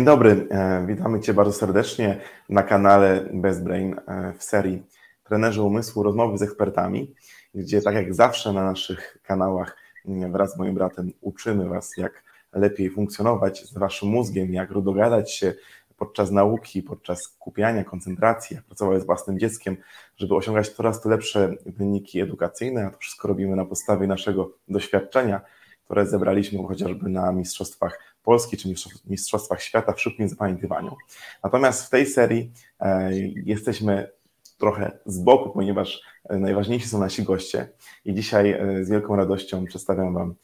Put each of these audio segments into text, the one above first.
Dzień dobry, e, witamy Cię bardzo serdecznie na kanale Best Brain e, w serii Trenerzy Umysłu, rozmowy z ekspertami, gdzie tak jak zawsze na naszych kanałach wraz z moim bratem uczymy Was, jak lepiej funkcjonować z Waszym mózgiem, jak dogadać się podczas nauki, podczas kupiania, koncentracji, jak pracować z własnym dzieckiem, żeby osiągać coraz to lepsze wyniki edukacyjne, a to wszystko robimy na podstawie naszego doświadczenia, które zebraliśmy chociażby na Mistrzostwach Polski czy Mistrzostwach Świata w szybkim zapamiętywaniu. Natomiast w tej serii e, jesteśmy trochę z boku, ponieważ e, najważniejsi są nasi goście i dzisiaj e, z wielką radością przedstawiam Wam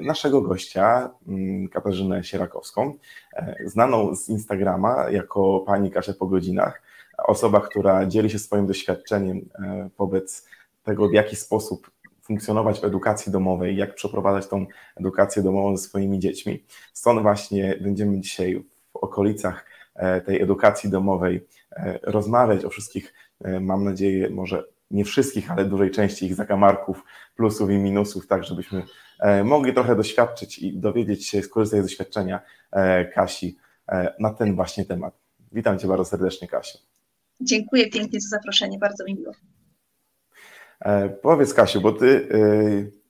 naszego gościa, mm, Katarzynę Sierakowską, znaną z Instagrama jako pani Kasia po godzinach, osoba, która dzieli się swoim doświadczeniem wobec tego, w jaki sposób funkcjonować w edukacji domowej, jak przeprowadzać tą edukację domową ze swoimi dziećmi. Stąd właśnie będziemy dzisiaj w okolicach e, tej edukacji domowej e, rozmawiać o wszystkich, e, mam nadzieję, może nie wszystkich, ale dużej części ich zakamarków, plusów i minusów, tak żebyśmy mogli trochę doświadczyć i dowiedzieć się, skorzystać z doświadczenia Kasi na ten właśnie temat. Witam Cię bardzo serdecznie, Kasiu. Dziękuję pięknie za zaproszenie, bardzo mi miło. E, powiedz Kasiu, bo ty e,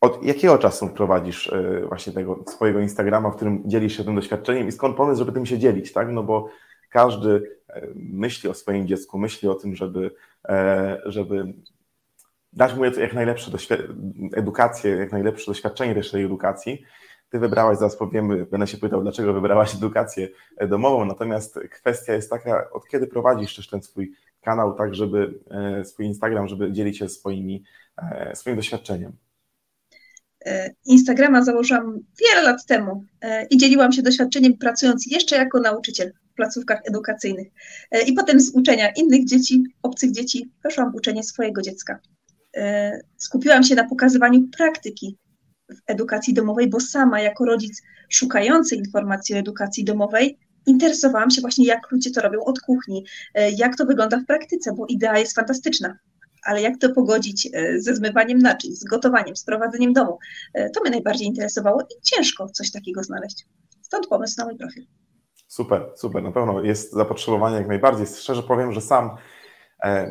od jakiego czasu prowadzisz e, właśnie tego swojego Instagrama, w którym dzielisz się tym doświadczeniem i skąd pomysł, żeby tym się dzielić, tak? No bo każdy myśli o swoim dziecku, myśli o tym, żeby, żeby dać mu jak najlepsze edukację, jak najlepsze doświadczenie też tej edukacji. Ty wybrałaś, zaraz powiemy, będę się pytał, dlaczego wybrałaś edukację domową, natomiast kwestia jest taka, od kiedy prowadzisz też ten swój kanał, tak żeby e, swój Instagram, żeby dzielić się swoimi, e, swoim doświadczeniem? E, Instagrama założyłam wiele lat temu i dzieliłam się doświadczeniem pracując jeszcze jako nauczyciel w placówkach edukacyjnych. I potem z uczenia innych dzieci, obcych dzieci, przeszłam uczenie swojego dziecka. Skupiłam się na pokazywaniu praktyki w edukacji domowej, bo sama jako rodzic szukający informacji o edukacji domowej interesowałam się właśnie, jak ludzie to robią od kuchni, e, jak to wygląda w praktyce, bo idea jest fantastyczna. Ale jak to pogodzić e, ze zmywaniem naczyń, z gotowaniem, z prowadzeniem domu? E, to mnie najbardziej interesowało i ciężko coś takiego znaleźć. Stąd pomysł na mój profil. Super, super. Na pewno jest zapotrzebowanie jak najbardziej. Szczerze powiem, że sam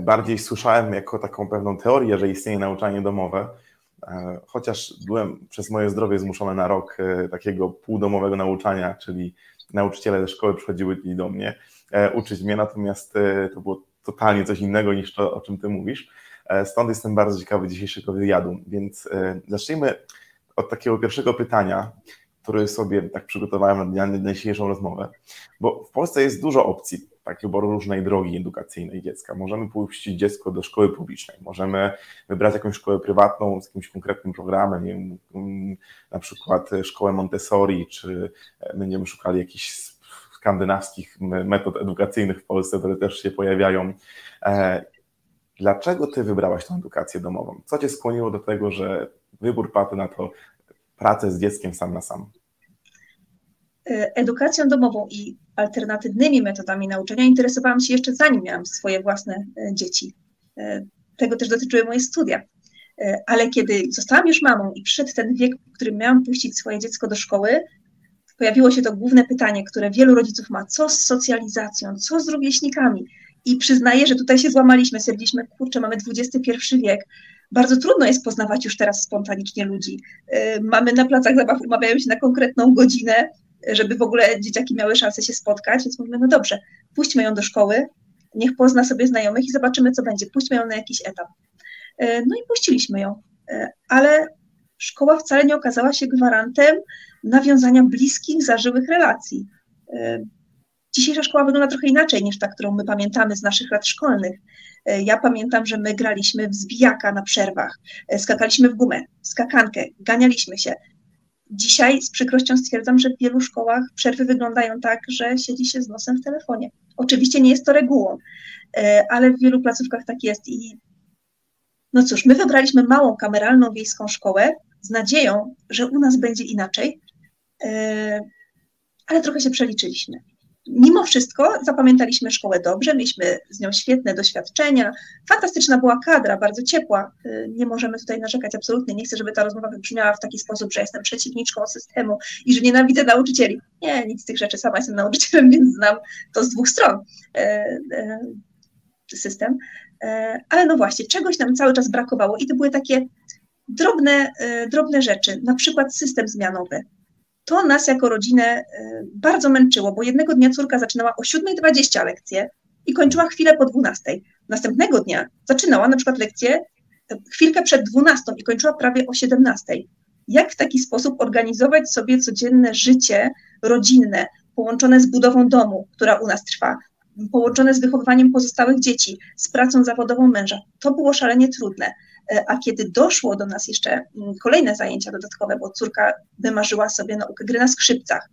bardziej słyszałem jako taką pewną teorię, że istnieje nauczanie domowe, chociaż byłem przez moje zdrowie zmuszony na rok takiego półdomowego nauczania, czyli nauczyciele ze szkoły przychodziły do mnie e, uczyć mnie, natomiast e, to było totalnie coś innego niż to, o czym ty mówisz. E, stąd jestem bardzo ciekawy dzisiejszego wywiadu, więc zacznijmy od takiego pierwszego pytania, który sobie tak przygotowałem na dzisiejszą rozmowę, bo w Polsce jest dużo opcji tak, wyboru różnej drogi edukacyjnej dziecka. Możemy puścić dziecko do szkoły publicznej, możemy wybrać jakąś szkołę prywatną z jakimś konkretnym programem, nie wiem, na przykład szkołę Montessori, czy będziemy szukali jakichś skandynawskich metod edukacyjnych w Polsce, które też się pojawiają. E, dlaczego ty wybrałaś tę edukację domową? Co cię skłoniło do tego, że wybór padł na to pracę z dzieckiem sam na sam? E, edukacją domową i alternatywnymi metodami nauczania interesowałam się jeszcze zanim miałam swoje własne e, dzieci. E, tego też dotyczyły moje studia. Ale kiedy zostałam już mamą i przyszedł ten wiek, w którym miałam puścić swoje dziecko do szkoły, pojawiło się to główne pytanie, które wielu rodziców ma: co z socjalizacją, co z rówieśnikami? I przyznaję, że tutaj się złamaliśmy, stwierdziliśmy, kurczę, mamy XXI wiek, bardzo trudno jest poznawać już teraz spontanicznie ludzi. Mamy na placach zabaw, umawiają się na konkretną godzinę, żeby w ogóle dzieciaki miały szansę się spotkać, więc mówimy, no dobrze, puśćmy ją do szkoły, niech pozna sobie znajomych i zobaczymy, co będzie. Puśćmy ją na jakiś etap. E, no i puściliśmy ją, e, ale szkoła wcale nie okazała się gwarantem nawiązania bliskich, zażyłych relacji. E, dzisiejsza szkoła wygląda trochę inaczej niż ta, którą my pamiętamy z naszych lat szkolnych. Ja pamiętam, że my graliśmy w zbijaka na przerwach, skakaliśmy w gumę, skakankę, ganialiśmy się. Dzisiaj z przykrością stwierdzam, że w wielu szkołach przerwy wyglądają tak, że siedzi się z nosem w telefonie. Oczywiście nie jest to regułą, e, ale w wielu placówkach tak jest. I no cóż, my wybraliśmy małą kameralną wiejską szkołę z nadzieją, że u nas będzie inaczej, e, ale trochę się przeliczyliśmy. Mimo wszystko zapamiętaliśmy szkołę dobrze, mieliśmy z nią świetne doświadczenia, fantastyczna była kadra, bardzo ciepła, y, nie możemy tutaj narzekać absolutnie, nie chcę, żeby ta rozmowa wybrzmiała w taki sposób, że jestem przeciwniczką systemu i że nienawidzę nauczycieli. Nie, nic z tych rzeczy, sama jestem nauczycielem, więc znam to z dwóch stron e, e, system, e, ale no właśnie, czegoś nam cały czas brakowało i to były takie drobne, drobne rzeczy, na przykład system zmianowy to nas jako rodzinę e, bardzo męczyło, bo jednego dnia córka zaczynała o 7.20 lekcję i kończyła chwilę po 12. Następnego dnia zaczynała na przykład lekcję e, chwilkę przed 12 i kończyła prawie o 17. Jak w taki sposób organizować sobie codzienne życie rodzinne, połączone z budową domu, która u nas trwa, połączone z wychowywaniem pozostałych dzieci, z pracą zawodową męża? To było szalenie trudne. E, a kiedy doszło do nas jeszcze mm, kolejne zajęcia dodatkowe, bo córka wymarzyła sobie naukę gry na skrzypcach,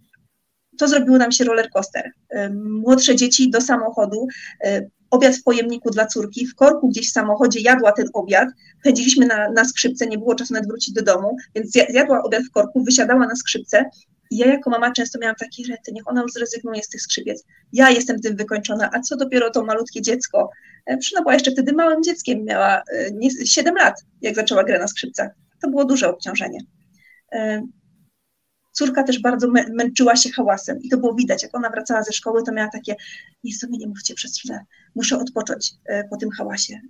to zrobiło nam się roller coaster. E, młodsze dzieci do samochodu, e, obiad w pojemniku dla córki, w korku gdzieś w samochodzie jadła ten obiad, pędziliśmy na, na skrzypce, nie było czasu nawet wrócić do domu, więc zjadła obiad w korku, wysiadała na skrzypce i ja jako mama często miałam takie rety, niech ona już zrezygnuje z tych skrzypiec. Ja jestem tym wykończona, a co dopiero to malutkie dziecko. Przyna była jeszcze wtedy małym dzieckiem, miała 7 lat, jak zaczęła grę na skrzypcach. To było duże obciążenie. Córka też bardzo męczyła się hałasem i to było widać, jak ona wracała ze szkoły, to miała takie, nic sobie nie mówcie przez chwilę, muszę odpocząć po tym hałasie,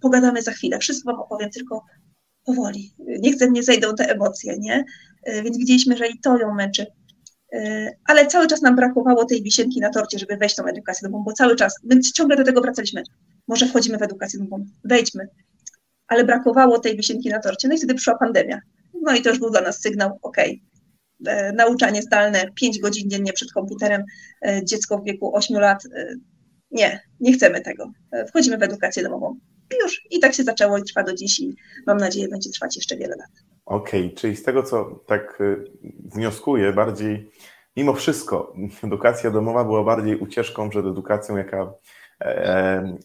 pogadamy za chwilę, wszystko wam opowiem, tylko powoli, niech ze mnie zejdą te emocje, nie? Więc widzieliśmy, że i to ją męczy. Ale cały czas nam brakowało tej wisienki na torcie, żeby wejść tą edukację domową, bo cały czas, my ciągle do tego wracaliśmy. Może wchodzimy w edukację domową, wejdźmy. Ale brakowało tej wisienki na torcie. No i wtedy przyszła pandemia. No i to już był dla nas sygnał, ok, nauczanie zdalne, 5 godzin dziennie przed komputerem, e, dziecko w wieku 8 lat, e, nie, nie chcemy tego. E, wchodzimy w edukację domową. I już. I tak się zaczęło i trwa do dziś i mam nadzieję będzie trwać jeszcze wiele lat. Okej, okay, czyli z tego, co tak wnioskuję, bardziej mimo wszystko edukacja domowa była bardziej ucieczką przed edukacją, jaka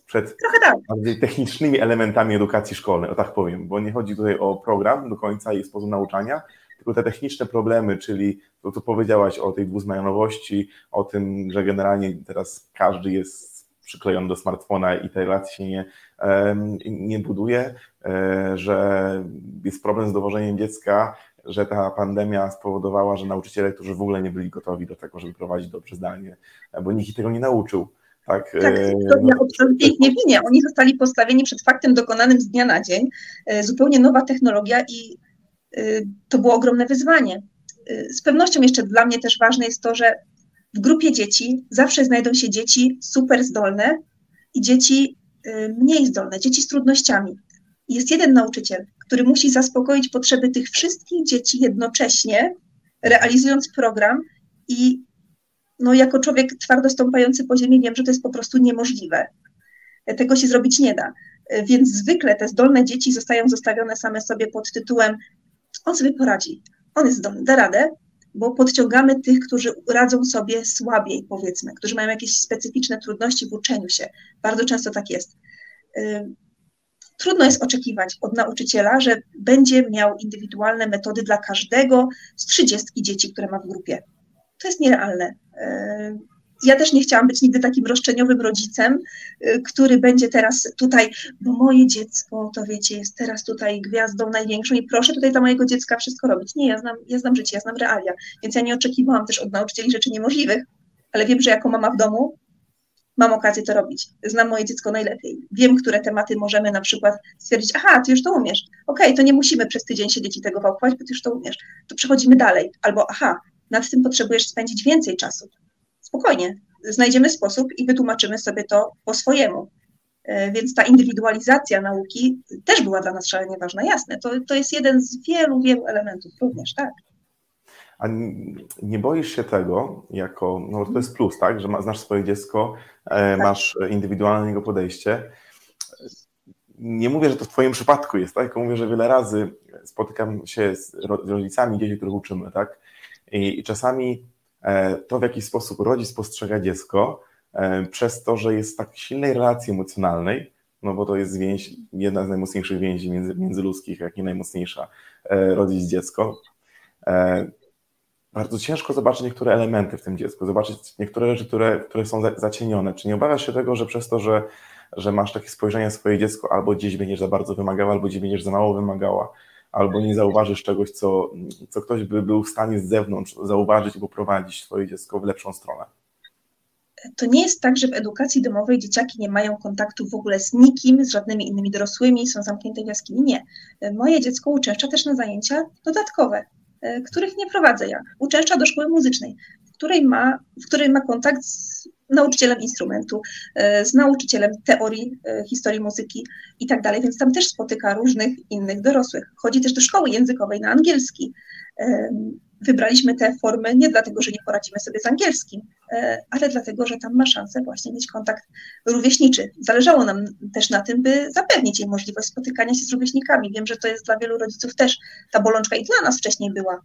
przed tak. bardziej technicznymi elementami edukacji szkolnej, o tak powiem, bo nie chodzi tutaj o program do końca i sposób nauczania, tylko te techniczne problemy, czyli to, co powiedziałaś o tej dwuzmianowości, o tym, że generalnie teraz każdy jest przyklejony do smartfona i tej relacji się nie, nie buduje, e, że jest problem z dowożeniem dziecka, że ta pandemia spowodowała, że nauczyciele, którzy w ogóle nie byli gotowi do tego, żeby prowadzić dobrze zdalnie, bo nikt ich tego nie nauczył. Tak, tak e, to ja absolutnie ich nie winię. Oni zostali postawieni przed faktem dokonanym z dnia na dzień. E, zupełnie nowa technologia i e, to było ogromne wyzwanie. Z pewnością jeszcze dla mnie też ważne jest to, że w grupie dzieci zawsze znajdą się dzieci super zdolne i dzieci mniej zdolne, dzieci z trudnościami. Jest jeden nauczyciel, który musi zaspokoić potrzeby tych wszystkich dzieci jednocześnie, realizując program i no jako człowiek twardo stąpający po ziemi wiem, że to jest po prostu niemożliwe. Tego się zrobić nie da. Więc zwykle te zdolne dzieci zostają zostawione same sobie pod tytułem on sobie poradzi, on jest zdolny, da radę, bo podciągamy tych, którzy radzą sobie słabiej, powiedzmy, którzy mają jakieś specyficzne trudności w uczeniu się. Bardzo często tak jest. Trudno jest oczekiwać od nauczyciela, że będzie miał indywidualne metody dla każdego z 30 dzieci, które ma w grupie. To jest nierealne. E, ja też nie chciałam być nigdy takim roszczeniowym rodzicem, e, który będzie teraz tutaj, bo moje dziecko, to wiecie, jest teraz tutaj gwiazdą największą i proszę tutaj dla mojego dziecka wszystko robić. Nie, ja znam, ja znam życie, ja znam realia, więc ja nie oczekiwałam też od nauczycieli rzeczy niemożliwych, ale wiem, że jako mama w domu mam okazję to robić. Znam moje dziecko najlepiej. Wiem, które tematy możemy na przykład stwierdzić, aha, ty już to umiesz. Okej, okay, to nie musimy przez tydzień siedzieć i tego wałkować, bo ty już to umiesz. To przechodzimy dalej. Albo aha, nad tym potrzebujesz spędzić więcej czasu. Spokojnie, znajdziemy sposób i wytłumaczymy sobie to po swojemu. E, więc ta indywidualizacja nauki też była dla nas szalenie ważna, jasne. To, to jest jeden z wielu, wielu elementów również, tak. A nie boisz się tego, jako, no to jest plus, tak, że znasz swoje dziecko, e, tak. masz indywidualne niego podejście. Nie mówię, że to w Twoim przypadku jest, tak, tylko mówię, że wiele razy spotykam się z rodzicami dzieci, których uczymy, tak, i, czasami e, to, w jaki sposób rodzic postrzega dziecko, e, przez to, że jest tak silnej relacji emocjonalnej, no bo to jest więź, jedna z najmocniejszych więzi między, międzyludzkich, jak i najmocniejsza, rodzic-dziecko, bardzo ciężko zobaczyć niektóre elementy w tym dziecku, zobaczyć niektóre rzeczy, które, które są zacienione. Czy nie obawiasz się tego, że przez to, że, że masz takie spojrzenie na swoje dziecko, albo gdzieś będziesz za bardzo wymagała, albo gdzieś będziesz za mało wymagała, albo nie zauważysz czegoś, co, co ktoś by był w stanie z zewnątrz zauważyć i poprowadzić swoje dziecko w lepszą stronę? To nie jest tak, że w edukacji domowej dzieciaki nie mają kontaktu w ogóle z nikim, z żadnymi innymi dorosłymi, są zamknięte w jaskini. Nie. Moje dziecko uczęszcza też na zajęcia dodatkowe, e, których nie prowadzę ja. Uczęszcza do szkoły muzycznej, w której ma, w której ma kontakt z nauczycielem instrumentu, e, z nauczycielem teorii, e, historii muzyki i tak dalej, więc tam też spotyka różnych innych dorosłych. Chodzi też do szkoły językowej na angielski. Wybraliśmy te formy nie dlatego, że nie poradzimy sobie z angielskim, e, ale dlatego, że tam ma szansę właśnie mieć kontakt rówieśniczy. Zależało nam też na tym, by zapewnić jej możliwość spotykania się z rówieśnikami. Wiem, że to jest dla wielu rodziców też ta bolączka i dla nas wcześniej była,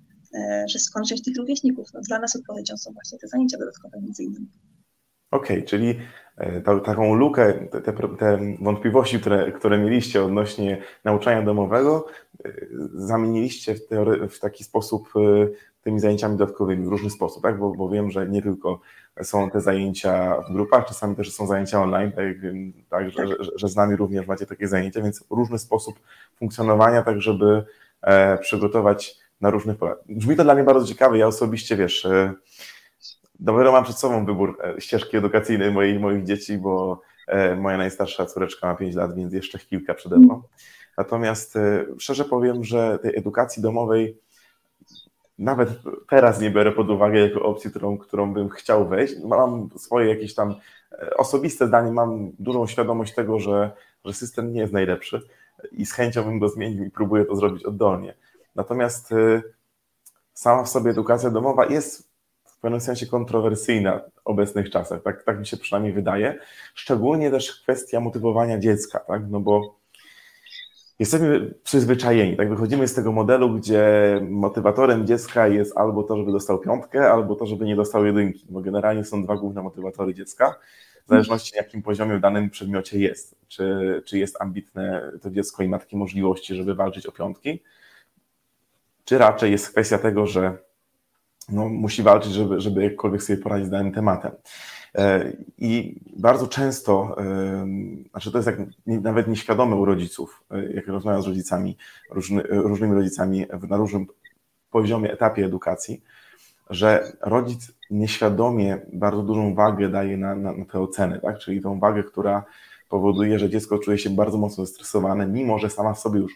że skąd wziąć tych rówieśników. No, dla nas odpowiedzią są właśnie te zajęcia dodatkowe między innymi. Okej, okay, czyli e, ta, taką lukę, te, te, wątpliwości, które, które mieliście odnośnie nauczania domowego, e, zamieniliście w, teory, w taki sposób e, tymi zajęciami dodatkowymi, w różny sposób, tak? Bo, bo, wiem, że nie tylko są te zajęcia w grupach, czasami też są zajęcia online, tak, tak że, że, że z nami również macie takie zajęcia, więc różny sposób funkcjonowania, tak żeby e, przygotować na różnych polach. Brzmi to dla mnie bardzo ciekawe, ja osobiście, wiesz, e, dopiero mam przed sobą wybór e, ścieżki edukacyjnej mojej, moich dzieci, bo e, moja najstarsza córeczka ma 5 lat, więc jeszcze kilka przede mną. Natomiast e, szczerze powiem, że tej edukacji domowej nawet teraz nie biorę pod uwagę jako opcję, którą, którą bym chciał wejść. Mam swoje jakieś tam osobiste zdanie, mam dużą świadomość tego, że, że system nie jest najlepszy i z chęcią bym go zmienił i próbuję to zrobić oddolnie. Natomiast sama w sobie edukacja domowa jest pewnym sensie kontrowersyjna w obecnych czasach, tak, tak mi się przynajmniej wydaje. Szczególnie też kwestia motywowania dziecka, tak, no bo jesteśmy przyzwyczajeni, tak, wychodzimy z tego modelu, gdzie motywatorem dziecka jest albo to, żeby dostał piątkę, albo to, żeby nie dostał jedynki, bo generalnie są dwa główne motywatory dziecka, w zależności na jakim poziomie w danym przedmiocie jest, czy, czy jest ambitne to dziecko i ma takie możliwości, żeby walczyć o piątki, czy raczej jest kwestia tego, że no, musi walczyć, żeby, żeby jakkolwiek sobie poradzić z danym tematem. E, I bardzo często, e, znaczy to jest jak nawet nieświadome u rodziców, e, jak rozmawiam z rodzicami, różny, różnymi rodzicami na różnym poziomie, etapie edukacji, że rodzic nieświadomie bardzo dużą wagę daje na, na, na te oceny, tak? czyli tą wagę, która powoduje, że dziecko czuje się bardzo mocno zestresowane, mimo że sama w sobie już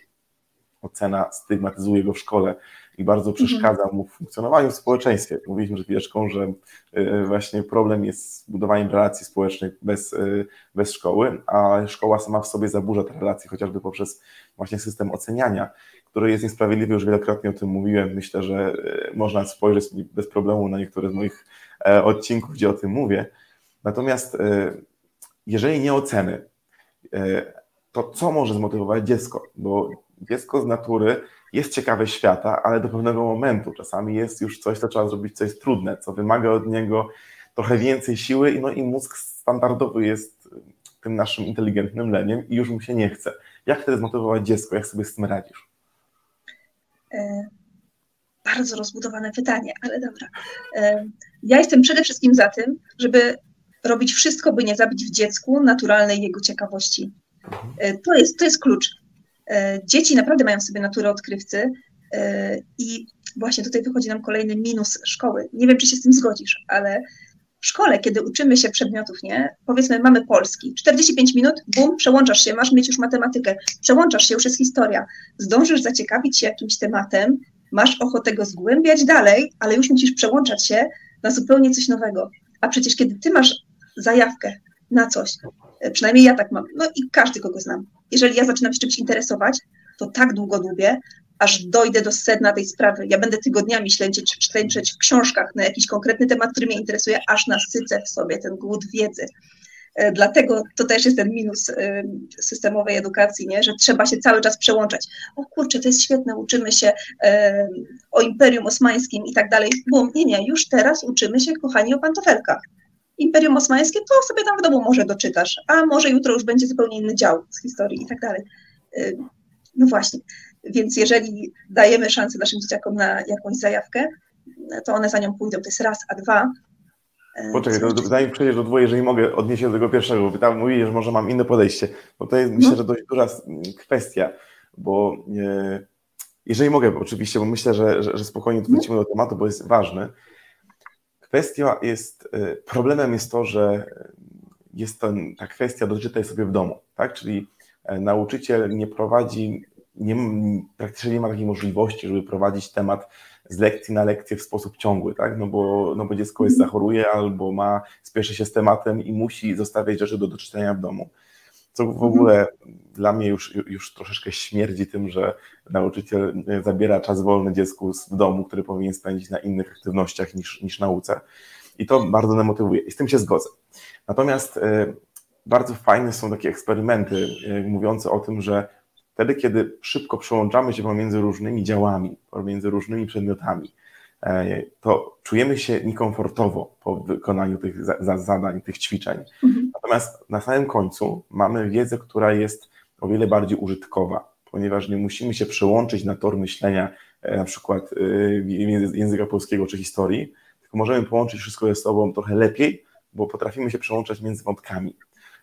ocena stygmatyzuje go w szkole i bardzo mhm. przeszkadza mu w funkcjonowaniu w społeczeństwie. Mówiliśmy przed chwileczką, że e, właśnie problem jest z budowaniem relacji społecznych bez, e, bez szkoły, a szkoła sama w sobie zaburza te relacje, chociażby poprzez właśnie system oceniania, który jest niesprawiedliwy, już wielokrotnie o tym mówiłem. Myślę, że e, można spojrzeć bez problemu na niektóre z moich odcinków, gdzie o tym mówię. Natomiast jeżeli nie oceny, to co może zmotywować dziecko? Bo dziecko z natury jest ciekawe świata, ale do pewnego momentu. Czasami jest już coś, co trzeba zrobić, co jest trudne, co wymaga od niego trochę więcej siły, no i mózg standardowy jest tym naszym inteligentnym leniem i już mu się nie chce. Jak wtedy zmotywować dziecko? Jak sobie z tym radzisz? E, bardzo rozbudowane pytanie, ale dobra. E, ja jestem przede wszystkim za tym, żeby robić wszystko, by nie zabić w dziecku naturalnej jego ciekawości. Mhm. E, to jest, to jest klucz. E, dzieci naprawdę mają w sobie naturę odkrywcy e, i właśnie tutaj wychodzi nam kolejny minus szkoły. Nie wiem, czy się z tym zgodzisz, ale w szkole, kiedy uczymy się przedmiotów, nie? Powiedzmy, mamy polski, 45 minut, bum, przełączasz się, masz mieć już matematykę, przełączasz się, już jest historia. Zdążysz zaciekawić się jakimś tematem, masz ochotę go zgłębiać dalej, ale już musisz przełączać się na zupełnie coś nowego. A przecież kiedy ty masz zajawkę na coś, przynajmniej ja tak mam, no i każdy, kogo znam, jeżeli ja zaczynam się czymś interesować, to tak długo lubię, aż dojdę do sedna tej sprawy. Ja będę tygodniami czy śledzić w książkach na jakiś konkretny temat, który mnie interesuje, aż nasycę w sobie ten głód wiedzy. E, dlatego to też jest ten minus e, systemowej edukacji, nie? że trzeba się cały czas przełączać. O kurczę, to jest świetne, uczymy się e, o Imperium Osmańskim i tak dalej. Bum, nie, nie, już teraz uczymy się, kochani, o pantofelkach. Imperium Osmańskie, to sobie tam w domu może doczytasz, a może jutro już będzie zupełnie inny dział z historii i tak dalej. Y, no właśnie, więc jeżeli dajemy szansę naszym dzieciakom na jakąś zajawkę, to one za nią pójdą, to jest raz, a dwa. Poczekaj, to, zanim przejdziesz do dwóch, jeżeli mogę odnieść się do tego pierwszego, bo tam mówili, że może mam inne podejście, bo to jest no. myślę, że dość duża kwestia, bo e, jeżeli mogę oczywiście, bo myślę, że, że, że spokojnie tu wrócimy do tematu, bo jest ważny. Kwestia jest, e, problemem jest to, że jest to, ta kwestia doczytaj sobie w domu, tak? Czyli e, nauczyciel nie prowadzi, nie, praktycznie nie ma takiej możliwości, żeby prowadzić temat z lekcji na lekcję w sposób ciągły, tak? No bo, no bo dziecko jest mhm. zachoruje albo ma, spieszy się z tematem i musi zostawiać rzeczy do doczytania w domu. Co w mhm. ogóle dla mnie już, już troszeczkę śmierdzi tym, że nauczyciel zabiera czas wolny dziecku w domu, który powinien spędzić na innych aktywnościach niż, niż nauce. I to bardzo demotywuje. I z tym się zgodzę. Natomiast e, bardzo fajne są takie eksperymenty e, mówiące o tym, że wtedy, kiedy szybko przełączamy się pomiędzy różnymi działami, pomiędzy różnymi przedmiotami, e, to czujemy się niekomfortowo po wykonaniu tych zadań, tych ćwiczeń. Mhm. Natomiast na samym końcu mamy wiedzę, która jest o wiele bardziej użytkowa, ponieważ nie musimy się przełączyć na tor myślenia na przykład języka polskiego czy historii, tylko możemy połączyć wszystko ze sobą trochę lepiej, bo potrafimy się przełączać między wątkami.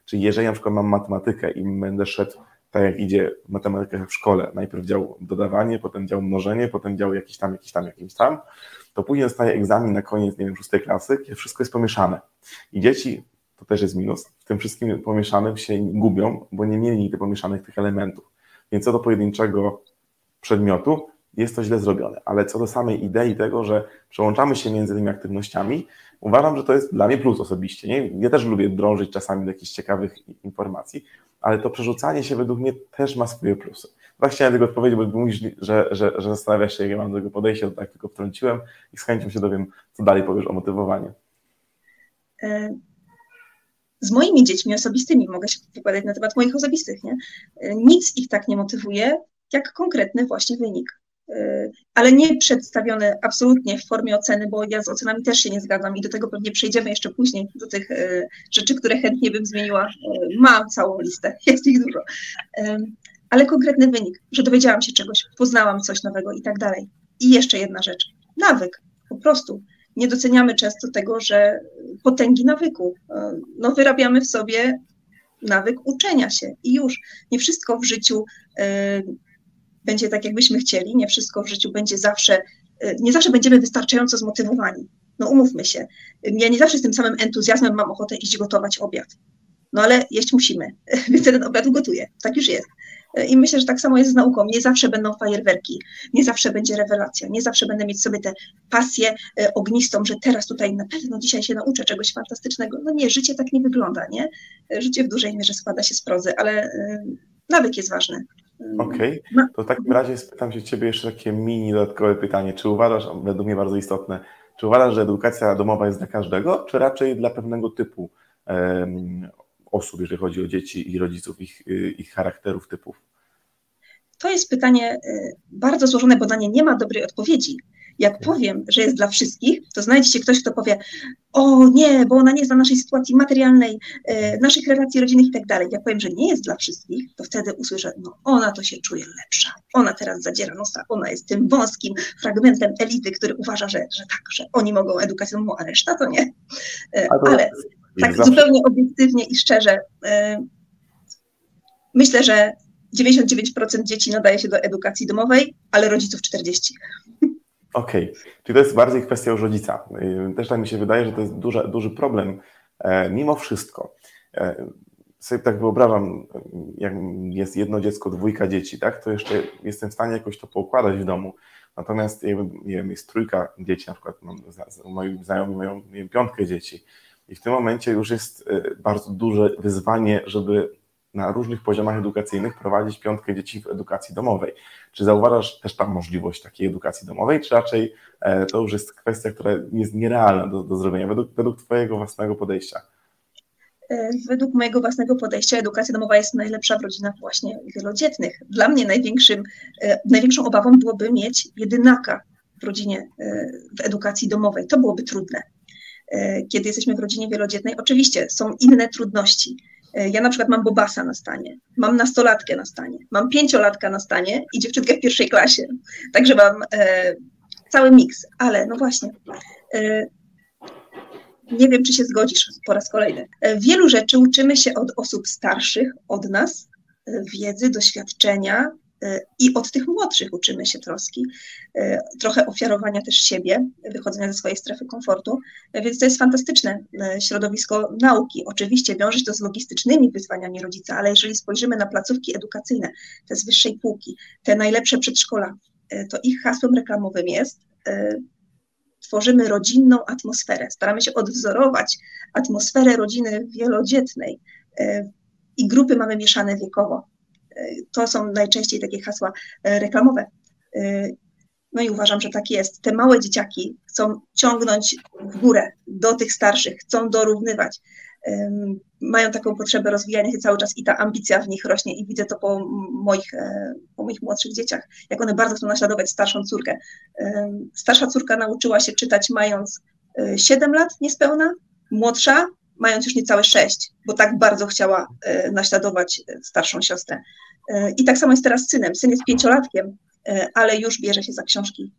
Czyli jeżeli na przykład mam matematykę i będę szedł tak jak idzie matematyka w szkole, najpierw dział dodawanie, potem dział mnożenie, potem dział jakiś tam, jakiś tam, jakiś tam, to później dostaje egzamin na koniec, nie wiem, szóstej klasy, kiedy wszystko jest pomieszane. I dzieci, to też jest minus, w tym wszystkim pomieszanym się gubią, bo nie mieli nigdy pomieszanych tych elementów. Więc co do pojedynczego przedmiotu, jest to źle zrobione. Ale co do samej idei tego, że przełączamy się między tymi aktywnościami, uważam, że to jest dla mnie plus osobiście. Nie? Ja też lubię drążyć czasami do jakichś ciekawych informacji, ale to przerzucanie się według mnie też ma swoje plusy. Tak chciałem tylko odpowiedzieć, bo mówisz, że, że, że zastanawiasz się, jakie mam do tego podejście, to tak tylko wtrąciłem i z chęcią się dowiem, co dalej powiesz o motywowaniu. E, z moimi dziećmi osobistymi, mogę się wypowiadać na temat moich osobistych, nie? E, nic ich tak nie motywuje, jak konkretny właśnie wynik. Y, ale nie przedstawione absolutnie w formie oceny, bo ja z ocenami też się nie zgadzam i do tego pewnie przejdziemy jeszcze później, do tych y, rzeczy, które chętnie bym zmieniła. Y, mam całą listę, jest ich dużo. Ale konkretny wynik, że dowiedziałam się czegoś, poznałam coś nowego i tak dalej. I jeszcze jedna rzecz, nawyk, po prostu. Nie doceniamy często tego, że potęgi nawyku. No, wyrabiamy w sobie nawyk uczenia się i już. Nie wszystko w życiu będzie tak, jakbyśmy chcieli, nie wszystko w życiu będzie zawsze, y, nie zawsze będziemy wystarczająco zmotywowani. No umówmy się, ja nie zawsze z tym samym entuzjazmem mam ochotę iść gotować obiad. No ale jeść musimy, więc ten obiad gotuję. Tak już jest. I myślę, że tak samo jest z nauką. Nie zawsze będą fajerwerki, nie zawsze będzie rewelacja, nie zawsze będę mieć sobie tę pasję y, ognistą, że teraz tutaj na pewno dzisiaj się nauczę czegoś fantastycznego. No nie, życie tak nie wygląda, nie? Życie w dużej mierze składa się z prozy, ale y, nawyk jest ważny. Okej, okay. to w takim razie spytam się Ciebie jeszcze takie mini dodatkowe pytanie. Czy uważasz, według mnie bardzo istotne, czy uważasz, że edukacja domowa jest dla każdego, czy raczej dla pewnego typu um, osób, jeżeli chodzi o dzieci i rodziców, ich, ich charakterów, typów? To jest pytanie y, bardzo złożone, bo na nie nie ma dobrej odpowiedzi. Jak powiem, że jest dla wszystkich, to znajdzie się ktoś, kto powie, o nie, bo ona nie zna naszej sytuacji materialnej, e, naszych relacji rodzinnych i tak dalej. Jak powiem, że nie jest dla wszystkich, to wtedy usłyszę, no ona to się czuje lepsza. Ona teraz zadziera nosa, ona jest tym wąskim fragmentem elity, który uważa, że, że tak, że oni mogą edukacją, a reszta to nie. E, ale tak zawsze... zupełnie obiektywnie i szczerze, e, myślę, że 99% dzieci nadaje się do edukacji domowej, ale rodziców 40%. Okej, okay. czyli to jest bardziej kwestia już rodzica. Y, też tak mi się wydaje, że to jest duży, duży problem. E, mimo wszystko, e, sobie tak wyobrażam, jak jest jedno dziecko, dwójka dzieci, tak, to jeszcze jestem w stanie jakoś to poukładać w domu. Natomiast nie wiem, jest trójka dzieci, na przykład mam, moi znajomi mają piątkę dzieci. I w tym momencie już jest e, bardzo duże wyzwanie, żeby na różnych poziomach edukacyjnych prowadzić piątkę dzieci w edukacji domowej. Czy zauważasz też tam możliwość takiej edukacji domowej, czy raczej e, to już jest kwestia, która jest nierealna do, do zrobienia według, według Twojego własnego podejścia? E, według mojego własnego podejścia edukacja domowa jest najlepsza w rodzinach właśnie wielodzietnych. Dla mnie największym, e, największą obawą byłoby mieć jedynaka w rodzinie w edukacji domowej. To byłoby trudne. Kiedy jesteśmy w rodzinie wielodzietnej, oczywiście są inne trudności ja na przykład mam bobasa na stanie, mam nastolatkę na stanie, mam pięciolatka na stanie i dziewczynkę w pierwszej klasie. Także mam e, cały miks, ale no właśnie, nie wiem, czy się zgodzisz po raz kolejny. Wielu rzeczy uczymy się od osób starszych, od nas, wiedzy, doświadczenia, i od tych młodszych uczymy się troski, trochę ofiarowania też siebie, wychodzenia ze swojej strefy komfortu, więc to jest fantastyczne środowisko nauki. Oczywiście wiąże się to z logistycznymi wyzwaniami rodzica, ale jeżeli spojrzymy na placówki edukacyjne, te z wyższej półki, te najlepsze przedszkola, to ich hasłem reklamowym jest tworzymy rodzinną atmosferę. Staramy się odwzorować atmosferę rodziny wielodzietnej i grupy mamy mieszane wiekowo. To są najczęściej takie hasła e, reklamowe. E, no i uważam, że tak jest. Te małe dzieciaki chcą ciągnąć w górę do tych starszych, chcą dorównywać. Mają taką potrzebę rozwijania się cały czas i ta ambicja w nich rośnie i widzę to po moich, e, po moich młodszych dzieciach, jak one bardzo chcą naśladować starszą córkę. Starsza córka nauczyła się czytać mając 7 lat niespełna, młodsza mając już niecałe sześć, bo tak bardzo chciała e, naśladować e, starszą siostrę. E, I tak samo jest teraz z synem. Syn jest pięciolatkiem, ale już bierze się za książki.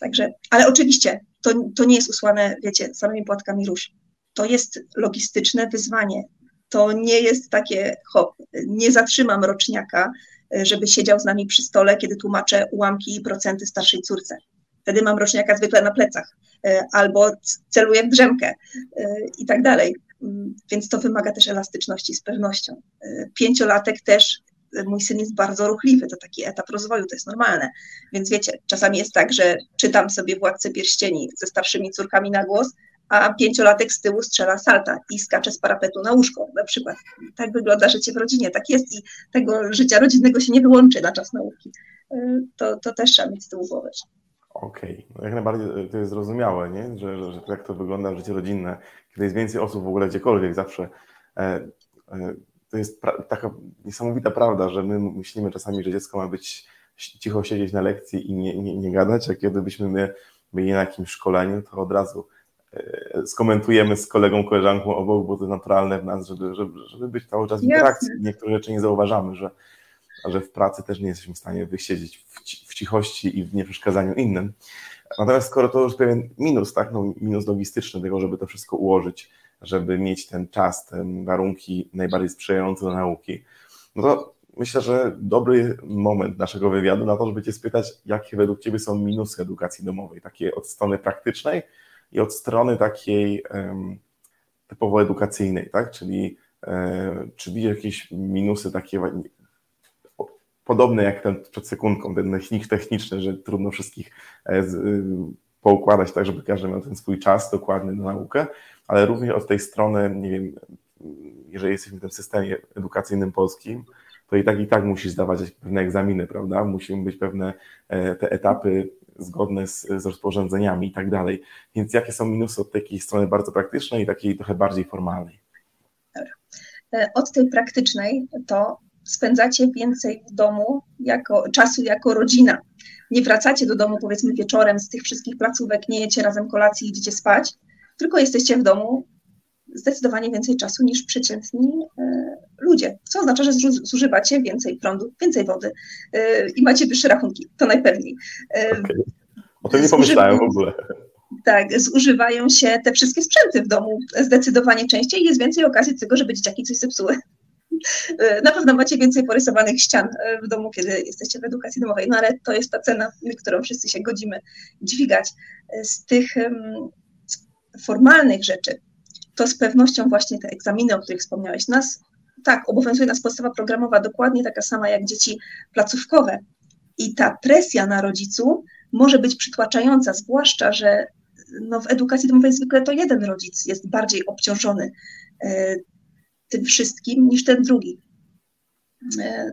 Także, ale oczywiście to, to nie jest usłane, wiecie, samymi płatkami róż. To jest logistyczne wyzwanie. To nie jest takie, hop, nie zatrzymam roczniaka, żeby siedział z nami przy stole, kiedy tłumaczę ułamki i procenty starszej córce. Wtedy mam roczniaka zwykle na plecach albo celuję w drzemkę e, i tak dalej. Mm, więc to wymaga też elastyczności z pewnością. E, pięciolatek też, mój syn jest bardzo ruchliwy, to taki etap rozwoju, to jest normalne. Więc wiecie, czasami jest tak, że czytam sobie Władcę Pierścieni ze starszymi córkami na głos, a pięciolatek z tyłu strzela salta i skacze z parapetu na łóżko na przykład. Tak wygląda życie w rodzinie, tak jest i tego życia rodzinnego się nie wyłączy na czas nauki. To, to też trzeba mieć z tyłu głowy. Okej, okay. no jak najbardziej e, to jest zrozumiałe, nie? Że, że, że tak to wygląda życie rodzinne, kiedy jest więcej osób w ogóle gdziekolwiek zawsze. E, e, to jest taka niesamowita prawda, że my myślimy czasami, że dziecko ma być cicho siedzieć na lekcji i nie, nie, nie gadać, a kiedy byśmy my byli na jakimś szkoleniu, to od razu e, skomentujemy z kolegą, koleżanką obok, bo to jest naturalne w nas, żeby, żeby, żeby być cały czas w interakcji. Niektóre rzeczy nie zauważamy, że że w pracy też nie jesteśmy w stanie wysiedzieć w, cichości i w nieprzeszkadzaniu innym. Natomiast skoro to już pewien minus, tak, no minus logistyczny tego, żeby to wszystko ułożyć, żeby mieć ten czas, te warunki najbardziej sprzyjające do nauki, no to myślę, że dobry moment naszego wywiadu na to, żeby Cię spytać, jakie według Ciebie są minusy edukacji domowej, takie od strony praktycznej i od strony takiej um, typowo edukacyjnej, tak, czyli e, czy widzisz jakieś minusy takie podobne jak ten przed sekundką, ten technik techniczny, że trudno wszystkich e, y, poukładać tak, żeby każdy miał ten swój czas dokładny na naukę, ale również od tej strony, nie wiem, jeżeli jesteśmy w tym systemie edukacyjnym polskim, to i tak i tak musisz zdawać pewne egzaminy, prawda? Musimy być pewne e, te etapy zgodne z, z rozporządzeniami i tak dalej. Więc jakie są minusy od takiej strony bardzo praktycznej i takiej trochę bardziej formalnej? E, od tej praktycznej to spędzacie więcej w domu jako, czasu jako rodzina. Nie wracacie do domu powiedzmy wieczorem z tych wszystkich placówek, nie jecie razem kolacji i idziecie spać, tylko jesteście w domu zdecydowanie więcej czasu niż przeciętni e, ludzie, co oznacza, że zużywacie więcej prądu, więcej wody e, i macie wyższe rachunki, to najpewniej. E, okay. O tym nie pomyślałem w ogóle. Tak, zużywają się te wszystkie sprzęty w domu zdecydowanie częściej i jest więcej okazji do tego, żeby dzieciaki coś zepsuły. E, na pewno macie więcej porysowanych ścian e, w domu, kiedy jesteście w edukacji domowej, no ale to jest ta cena, którą wszyscy się godzimy dźwigać. E, z tych formalnych rzeczy, to z pewnością właśnie te egzaminy, o których wspomniałeś, nas, tak, obowiązuje nas podstawa programowa dokładnie taka sama jak dzieci placówkowe. I ta presja na rodzicu może być przytłaczająca, zwłaszcza, że no, w edukacji domowej zwykle to jeden rodzic jest bardziej obciążony tym wszystkim niż ten drugi. E,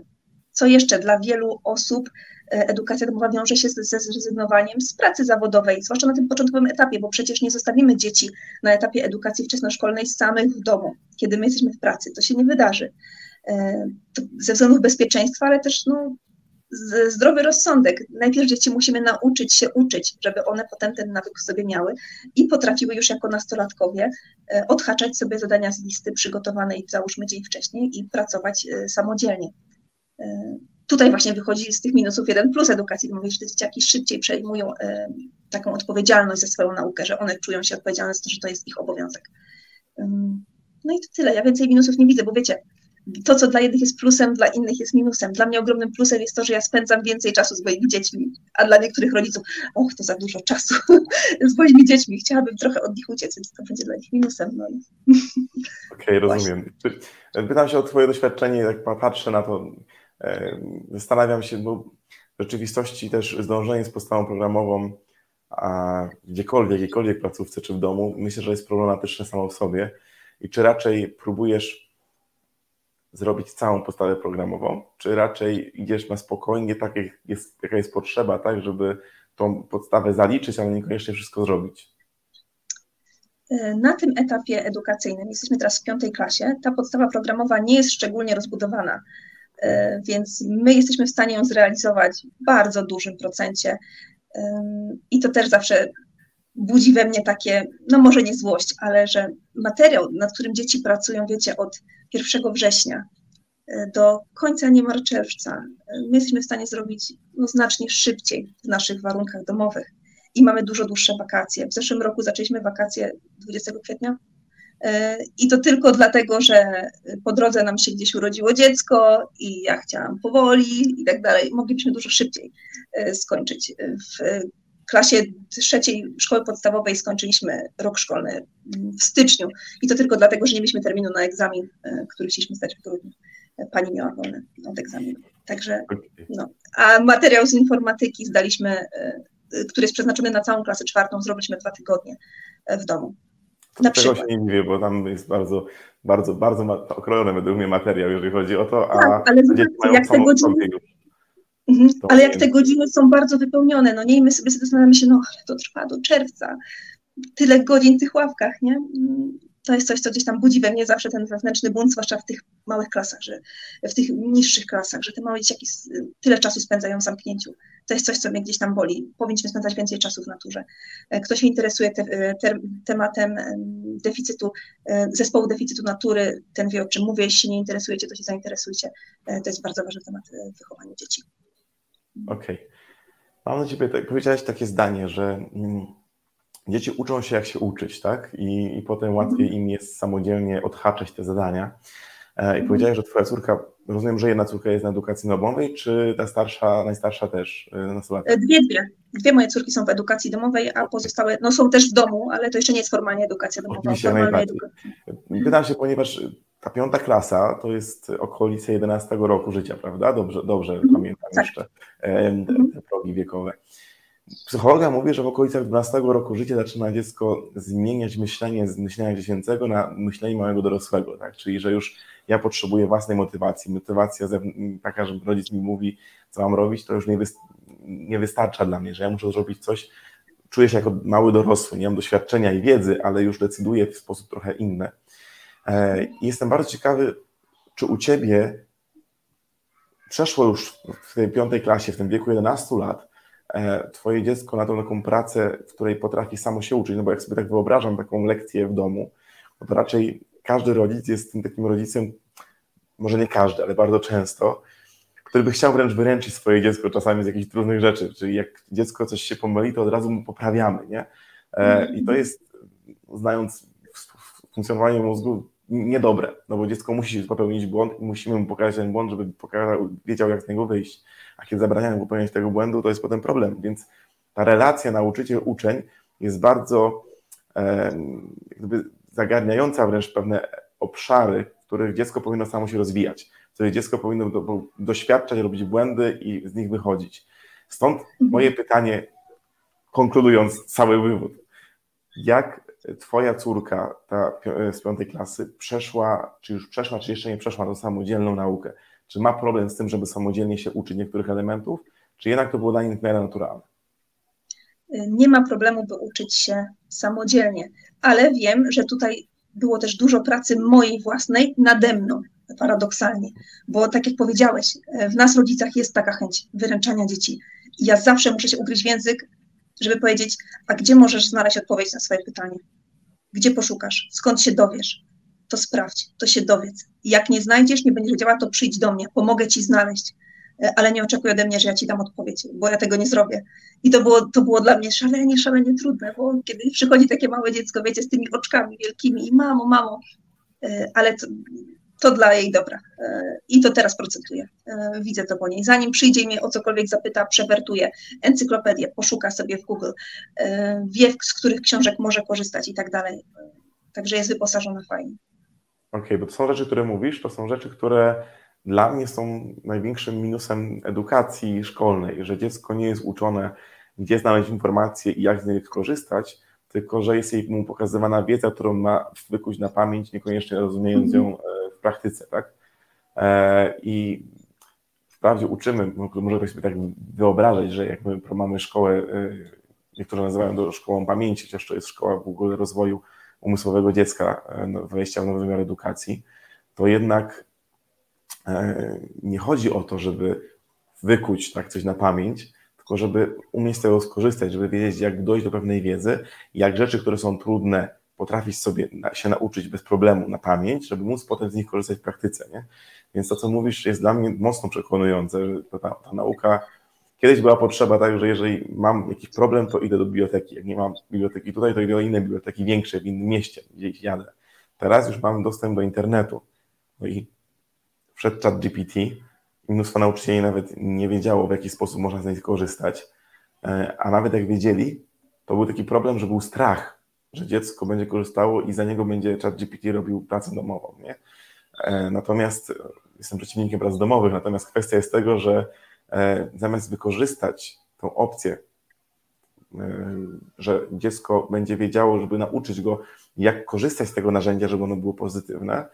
co jeszcze dla wielu osób e, edukacja domowa wiąże się ze zrezygnowaniem z pracy zawodowej, zwłaszcza na tym początkowym etapie, bo przecież nie zostawimy dzieci na etapie edukacji wczesnoszkolnej samych w domu, kiedy my jesteśmy w pracy. To się nie wydarzy. E, ze względów bezpieczeństwa, ale też no, zdrowy rozsądek. Najpierw dzieci musimy nauczyć się uczyć, żeby one potem ten nawyk sobie miały i potrafiły już jako nastolatkowie e, odhaczać sobie zadania z listy przygotowanej załóżmy dzień wcześniej i pracować e, samodzielnie. E, tutaj właśnie wychodzi z tych minusów jeden plus edukacji domowej, że te dzieciaki szybciej przejmują taką odpowiedzialność za swoją naukę, że one czują się odpowiedzialne za to, że to jest ich obowiązek. No i to tyle. Ja więcej minusów nie widzę, bo wiecie, to, co dla jednych jest plusem, dla innych jest minusem. Dla mnie ogromnym plusem jest to, że ja spędzam więcej czasu z moimi dziećmi, a dla niektórych rodziców, och, to za dużo czasu z moimi dziećmi, chciałabym trochę od nich uciec, więc to będzie dla nich minusem. No. Okej, okay, rozumiem. Pytam się o Twoje doświadczenie, jak patrzę na to, zastanawiam się, bo w rzeczywistości też zdążenie z podstawą programową, a gdziekolwiek, jakiejkolwiek placówce czy w domu, myślę, że jest problematyczne samo w sobie. I czy raczej próbujesz zrobić całą podstawę programową, czy raczej idziesz na spokojnie, tak jak jest, jaka jest potrzeba, tak, żeby tą podstawę zaliczyć, ale niekoniecznie wszystko zrobić? E, na tym etapie edukacyjnym, jesteśmy teraz w piątej klasie, ta podstawa programowa nie jest szczególnie rozbudowana, e, więc my jesteśmy w stanie ją zrealizować w bardzo dużym procencie i to też zawsze budzi we mnie takie, no może nie złość, ale że materiał, nad którym dzieci pracują, wiecie, od 1 września e, do końca niemal czerwca, e, my jesteśmy w stanie zrobić no, znacznie szybciej w naszych warunkach domowych i mamy dużo dłuższe wakacje. W zeszłym roku zaczęliśmy wakacje 20 kwietnia e, i to tylko dlatego, że po drodze nam się gdzieś urodziło dziecko i ja chciałam powoli i tak dalej. Moglibyśmy dużo szybciej skończyć. W klasie trzeciej szkoły podstawowej skończyliśmy rok szkolny w styczniu i to tylko dlatego, że nie mieliśmy terminu na egzamin, e, który chcieliśmy zdać w grudniu. Pani miała wolny od egzaminu. Także, no. A materiał z informatyki zdaliśmy, e, który jest przeznaczony na całą klasę czwartą, zrobiliśmy dwa tygodnie e, w domu. Na tego przykład. się nie dziwię, bo tam jest bardzo, bardzo, bardzo okrojony według mnie materiał, jeżeli chodzi o to, a tak, ale zobaczcie, jak te godziny, Mhm. Ale jak te godziny są bardzo wypełnione, no nie, i my sobie zastanawiamy się, no ale to trwa do czerwca, tyle godzin w tych ławkach, nie? To jest coś, co gdzieś tam budzi we mnie zawsze ten wewnętrzny bunt, zwłaszcza w tych małych klasach, że w tych niższych klasach, że te małe dzieciaki tyle czasu spędzają w zamknięciu. To jest coś, co mnie gdzieś tam boli. Powinniśmy spędzać więcej czasu w naturze. E, kto się interesuje te, e, te, tematem deficytu, e, zespołu deficytu natury, ten wie o czym mówię. Jeśli nie interesujecie, to się zainteresujcie. To jest bardzo ważny temat wychowania dzieci. Okej. Okay. Mam na ciebie, tak, powiedziałeś takie zdanie, że mm, dzieci uczą się jak się uczyć, tak? I, i potem łatwiej im jest samodzielnie odhaczać te zadania. E, I mhm. powiedziałeś, że twoja córka, rozumiem, że jedna córka jest na edukacji domowej, czy ta starsza, najstarsza też e, nastolatka? E, dwie, dwie. Dwie moje córki są w edukacji domowej, a pozostałe, no są też w domu, ale to jeszcze nie jest formalnie edukacja domowa. Oczywiście najbardziej. Pytam się, ponieważ ta piąta klasa to jest okolice 11 roku życia, prawda? Dobrze, dobrze mhm. pamiętam tak. jeszcze te progi wiekowe. Psychologa mówi, że w okolicach 12 roku życia zaczyna dziecko zmieniać myślenie z myślenia dziecięcego na myślenie małego dorosłego, tak? Czyli, że już ja potrzebuję własnej motywacji. Motywacja taka, że rodzic mi mówi, co mam robić, to już nie, nie wystarcza dla mnie, że ja muszę zrobić coś, czuję się jako mały dorosły, nie mam doświadczenia i wiedzy, ale już decyduję w sposób trochę inny. E, jestem bardzo ciekawy, czy u Ciebie przeszło już w tej piątej klasie, w tym wieku 11 lat, e, Twoje dziecko na tą taką pracę, w której potrafi samo się uczyć, no bo jak sobie tak wyobrażam taką lekcję w domu, no to raczej każdy rodzic jest tym takim rodzicem, może nie każdy, ale bardzo często, który by chciał wręcz wyręczyć swoje dziecko czasami z jakichś trudnych rzeczy, czyli jak dziecko coś się pomyli, to od razu mu poprawiamy, nie? E, I to jest, znając funkcjonowanie mózgu, niedobre, no bo dziecko musi popełnić błąd i musimy mu pokazać ten błąd, żeby pokazał, wiedział, jak z niego wyjść. A kiedy zabraniamy popełniać tego błędu, to jest potem problem. Więc ta relacja nauczyciel-uczeń jest bardzo e, jakby zagarniająca wręcz pewne obszary, w których dziecko powinno samo się rozwijać, w których dziecko powinno do, doświadczać, robić błędy i z nich wychodzić. Stąd mhm. moje pytanie, konkludując cały wywód. Jak twoja córka, ta z piątej klasy, przeszła, czy już przeszła, czy jeszcze nie przeszła tą samodzielną naukę? Czy ma problem z tym, żeby samodzielnie się uczyć niektórych elementów, czy jednak to było dla miarę naturalne? Nie ma problemu, by uczyć się samodzielnie, ale wiem, że tutaj było też dużo pracy mojej własnej nade mną, paradoksalnie, bo tak jak powiedziałeś, w nas rodzicach jest taka chęć wyręczania dzieci. I ja zawsze muszę się ugryźć w język, żeby powiedzieć, a gdzie możesz znaleźć odpowiedź na swoje pytanie? Gdzie poszukasz? Skąd się dowiesz? To sprawdź, to się dowiedz. Jak nie znajdziesz, nie będziesz wiedziała, to przyjdź do mnie, pomogę ci znaleźć. ale nie oczekuj ode mnie, że ja ci dam odpowiedź, bo ja tego nie zrobię. I to było, to było dla mnie szalenie, szalenie trudne, bo kiedy przychodzi takie małe dziecko, wiecie, z tymi oczkami wielkimi i mamo, mamo, ale to, to dla jej dobra. E, I to teraz procentuję. E, widzę to po niej. Zanim przyjdzie i mnie o cokolwiek zapyta, przewertuje encyklopedię, poszuka sobie w Google, e, wie, z których książek może korzystać i tak dalej. Także jest wyposażona fajnie. Okej, okay, bo to są rzeczy, które mówisz, to są rzeczy, które dla mnie są największym minusem edukacji szkolnej, że dziecko nie jest uczone, gdzie znaleźć informacje i jak z nich korzystać, tylko że jest jej mu pokazywana wiedza, którą ma wykuć na pamięć, niekoniecznie rozumiejąc ją mhm praktyce, tak? E, I wprawdzie uczymy, może sobie tak wyobrażać, że jak my mamy szkołę, e, niektórzy nazywają to szkołą pamięci, chociaż to jest szkoła w ogóle rozwoju umysłowego dziecka, e, no, wejścia w nowy wymiar edukacji, to jednak nie chodzi o to, żeby wykuć tak coś na pamięć, tylko żeby umieć z tego skorzystać, żeby wiedzieć, jak dojść do pewnej wiedzy, jak rzeczy, które są trudne, potrafić sobie się nauczyć bez problemu na pamięć, żeby móc potem z nich korzystać w praktyce. Nie? Więc to, co mówisz, jest dla mnie mocno przekonujące, że ta, ta nauka kiedyś była potrzeba tak, że jeżeli mam jakiś problem, to idę do biblioteki. Jak nie mam biblioteki tutaj, to idę do innej biblioteki większej, w innym mieście, gdzieś jadę. Teraz już mam dostęp do internetu. No i przed chat GPT mnóstwo nauczycieli nawet nie wiedziało, w jaki sposób można z niej korzystać. E, a nawet jak wiedzieli, to był taki problem, że był strach, że dziecko będzie korzystało i za niego będzie ChatGPT robił pracę domową. Nie? E, natomiast e, jestem przeciwnikiem prac domowych, natomiast kwestia jest tego, że e, zamiast wykorzystać tą opcję, że dziecko będzie wiedziało, żeby nauczyć go, jak korzystać z tego narzędzia, żeby ono było pozytywne,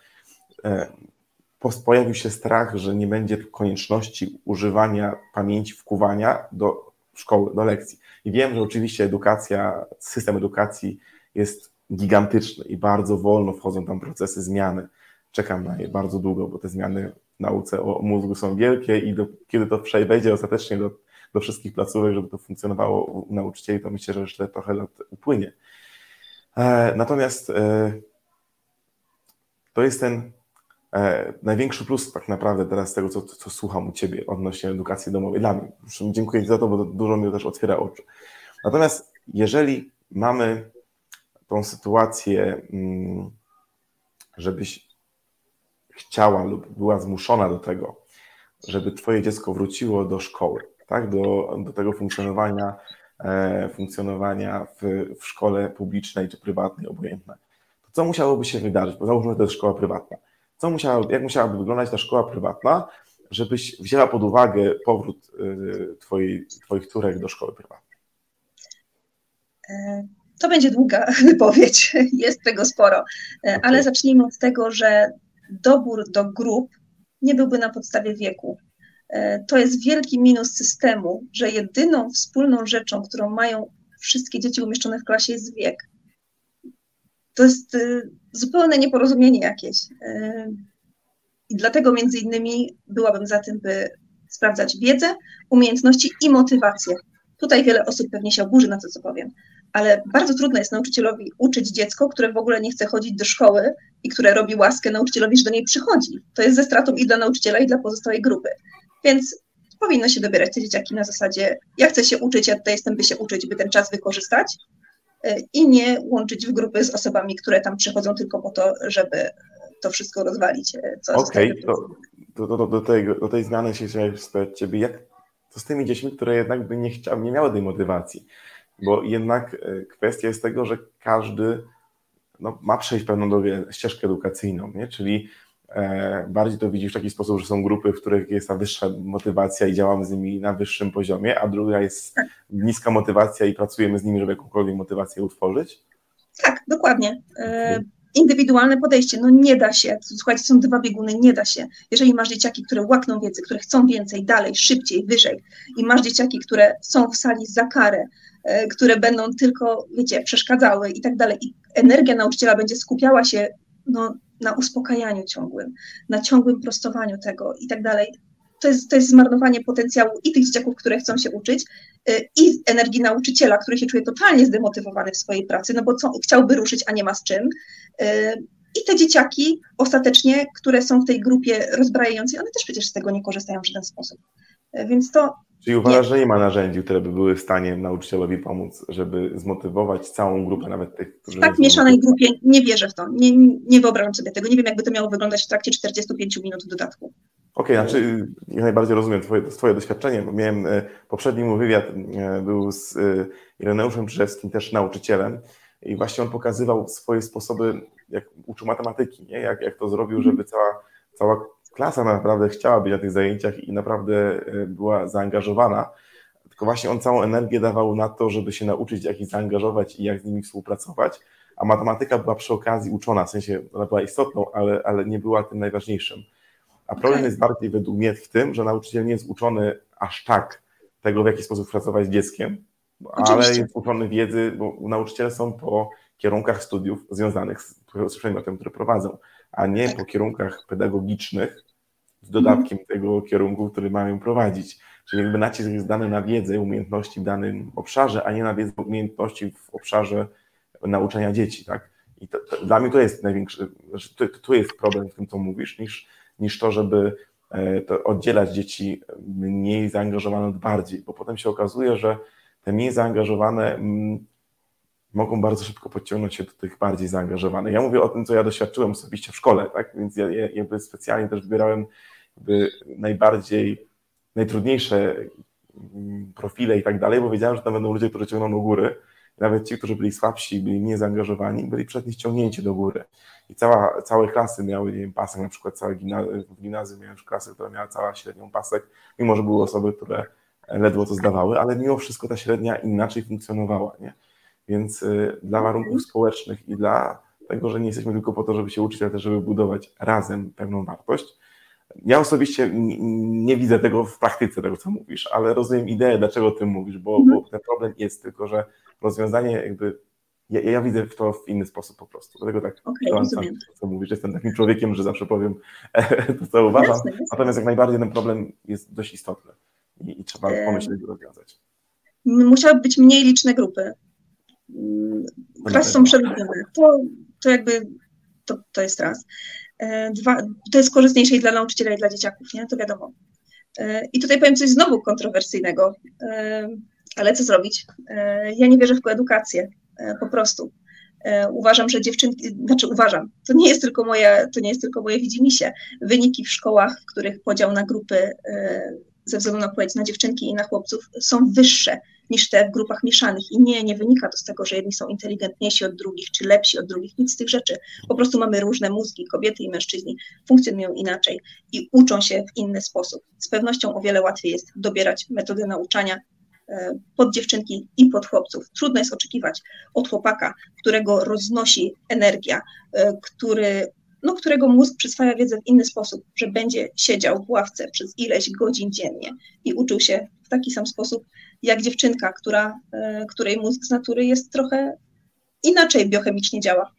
pojawił się strach, że nie będzie konieczności używania pamięci, wkuwania do szkoły, do lekcji. I wiem, że oczywiście edukacja, system edukacji jest gigantyczny i bardzo wolno wchodzą tam procesy zmiany. Czekam na je bardzo długo, bo te zmiany w nauce o mózgu są wielkie i do, kiedy to wejdzie ostatecznie do, do wszystkich placówek, żeby to funkcjonowało u nauczycieli, to myślę, że jeszcze trochę lat upłynie. E, natomiast e, to jest ten e, największy plus tak naprawdę teraz tego, co, co słucham u Ciebie odnośnie edukacji domowej. Dla mnie. Dziękuję za to, bo to dużo mi też otwiera oczy. Natomiast jeżeli mamy tą sytuację, mm, żebyś chciała lub była zmuszona do tego, żeby Twoje dziecko wróciło do szkoły, tak? do, do tego funkcjonowania, e, funkcjonowania w, w szkole publicznej czy prywatnej, obojętne. To co musiałoby się wydarzyć? Bo załóżmy, że to jest szkoła prywatna. Co musiała, jak musiałaby wyglądać ta szkoła prywatna, żebyś wzięła pod uwagę powrót y, Twoich córek do szkoły prywatnej? E, to będzie długa wypowiedź, jest tego sporo, e, ale zacznijmy od tego, że dobór do grup nie byłby na podstawie wieku. E, to jest wielki minus systemu, że jedyną wspólną rzeczą, którą mają wszystkie dzieci umieszczone w klasie jest wiek. To jest e, zupełne nieporozumienie jakieś. I dlatego między innymi byłabym za tym, by sprawdzać wiedzę, umiejętności i motywację. Tutaj wiele osób pewnie się oburzy na to, co powiem, ale bardzo trudno jest nauczycielowi uczyć dziecko, które w ogóle nie chce chodzić do szkoły i które robi łaskę nauczycielowi, że do niej przychodzi. To jest ze stratą i dla nauczyciela, i dla pozostałej grupy. Więc powinno się dobierać te dzieciaki na zasadzie, ja chcę się uczyć, ja tutaj jestem, by się uczyć, by ten czas wykorzystać e, i nie łączyć w grupy z osobami, które tam przychodzą tylko po to, żeby to wszystko rozwalić. E, Okej, okay, to, to, to, do, tej, do tej zmiany się chciałem spytać Ciebie, jak to z tymi dziećmi, które jednak by nie chciały, nie miały tej motywacji? Bo jednak e, kwestia jest tego, że każdy no, ma przejść pewną drogę, ścieżkę edukacyjną, nie? czyli e, bardziej to widzi w taki sposób, że są grupy, w których jest ta wyższa motywacja i działamy z nimi na wyższym poziomie, a druga jest tak. niska motywacja i pracujemy z nimi, żeby jakąkolwiek motywację utworzyć? Tak, dokładnie. E, indywidualne podejście, no nie da się. Słuchajcie, są dwa bieguny, nie da się. Jeżeli masz dzieciaki, które łakną wiedzy, które chcą więcej, dalej, szybciej, wyżej i masz dzieciaki, które są w sali za karę, które będą tylko, wiecie, przeszkadzały i tak dalej. I energia nauczyciela będzie skupiała się no, na uspokajaniu ciągłym, na ciągłym prostowaniu tego i tak dalej. To jest, to jest zmarnowanie potencjału i tych dzieciaków, które chcą się uczyć, e, i energii nauczyciela, który się czuje totalnie zdemotywowany w swojej pracy, no bo co, chciałby ruszyć, a nie ma z czym. E, I te dzieciaki ostatecznie, które są w tej grupie rozbrajającej, one też przecież z tego nie korzystają w żaden sposób. Więc to. Czyli uważasz, że nie ma narzędzi, które by były w stanie nauczycielowi pomóc, żeby zmotywować całą grupę, nawet tych, którzy. W tak mieszanej grupie nie wierzę w to. Nie, nie wyobrażam sobie tego. Nie wiem, jakby to miało wyglądać w trakcie 45 minut w dodatku. Okej, okay, znaczy ja najbardziej rozumiem twoje, twoje doświadczenie, bo miałem e, poprzedni mój wywiad e, był z e, Ireneuszem Czyżewskim, też nauczycielem i właśnie on pokazywał swoje sposoby, jak uczył matematyki, nie? Jak, jak to zrobił, mhm. żeby cała, cała klasa naprawdę chciała być na tych zajęciach i naprawdę była zaangażowana. Tylko właśnie on całą energię dawał na to, żeby się nauczyć, jak ich zaangażować i jak z nimi współpracować, a matematyka była przy okazji uczona, w sensie ona była istotną, ale, ale nie była tym najważniejszym. A problem okay. jest bardziej według mnie w tym, że nauczyciel nie jest uczony aż tak tego, w jaki sposób pracować z dzieckiem, Oczywiście. ale jest uczony wiedzy, bo nauczyciele są po kierunkach studiów związanych z, z przedmiotem, który prowadzą, a nie tak. po kierunkach pedagogicznych z dodatkiem mm. tego kierunku, który mają prowadzić. Czyli jakby nacisk jest dany na wiedzę, umiejętności w danym obszarze, a nie na wiedzę, umiejętności w obszarze nauczania dzieci, tak? I to, to, dla mnie to jest największy, znaczy to, to jest problem w tym, co mówisz, niż niż to, żeby e, to oddzielać dzieci mniej zaangażowane od bardziej, bo potem się okazuje, że te mniej zaangażowane mm, mogą bardzo szybko podciągnąć się do tych bardziej zaangażowanych. Ja mówię o tym, co ja doświadczyłem osobiście w szkole, tak? Więc ja jakby specjalnie też wybierałem jakby najbardziej, najtrudniejsze mm, profile i tak dalej, bo wiedziałem, że tam będą ludzie, którzy ciągną do góry, nawet ci, którzy byli słabsi, byli mniej zaangażowani, byli przed nich ciągnięci do góry. I cała, całe klasy miały, nie wiem, pasek, na przykład całe gimnazjum, w gimnazjum miałem klasę, która miała cała średnią pasek, mimo że były osoby, które ledwo to zdawały, ale mimo wszystko ta średnia inaczej funkcjonowała, nie? Więc y, dla warunków społecznych i dla tego, że nie jesteśmy tylko po to, żeby się uczyć, ale też, żeby budować razem pewną wartość. Ja osobiście nie, nie widzę tego w praktyce, tego co mówisz, ale rozumiem ideę, dlaczego o tym mówisz, bo, bo mhm. ten problem jest tylko, że rozwiązanie jakby ja, ja, widzę to w inny sposób po prostu. Dlatego tak okay, to, co mówisz, jestem takim człowiekiem, że zawsze powiem to, co uważam. Jasne, jasne. Natomiast jak najbardziej ten problem jest dość istotny i, i trzeba pomyśleć, jak go rozwiązać. Musiały być mniej liczne grupy. Mm, klasy są przewidziane. To, to jakby to, to jest raz. E, dwa, to jest korzystniejsze i dla nauczyciela, i dla dzieciaków, nie? To wiadomo. E, I tutaj powiem coś znowu kontrowersyjnego. E, ale co zrobić? Ja nie wierzę w koedukację, po prostu. Uważam, że dziewczynki, znaczy uważam, to nie jest tylko moje, to nie jest tylko moje widzimisię. Wyniki w szkołach, w których podział na grupy ze względu na płeć, na dziewczynki i na chłopców są wyższe niż te w grupach mieszanych. I nie, nie wynika to z tego, że jedni są inteligentniejsi od drugich, czy lepsi od drugich, nic z tych rzeczy. Po prostu mamy różne mózgi, kobiety i mężczyźni funkcjonują inaczej i uczą się w inny sposób. Z pewnością o wiele łatwiej jest dobierać metody nauczania E, pod dziewczynki i pod chłopców. Trudno jest oczekiwać od chłopaka, którego roznosi energia, e, który, no, którego mózg przyswaja wiedzę w inny sposób, że będzie siedział w ławce przez ileś godzin dziennie i uczył się w taki sam sposób jak dziewczynka, która, e, której mózg z natury jest trochę inaczej biochemicznie działa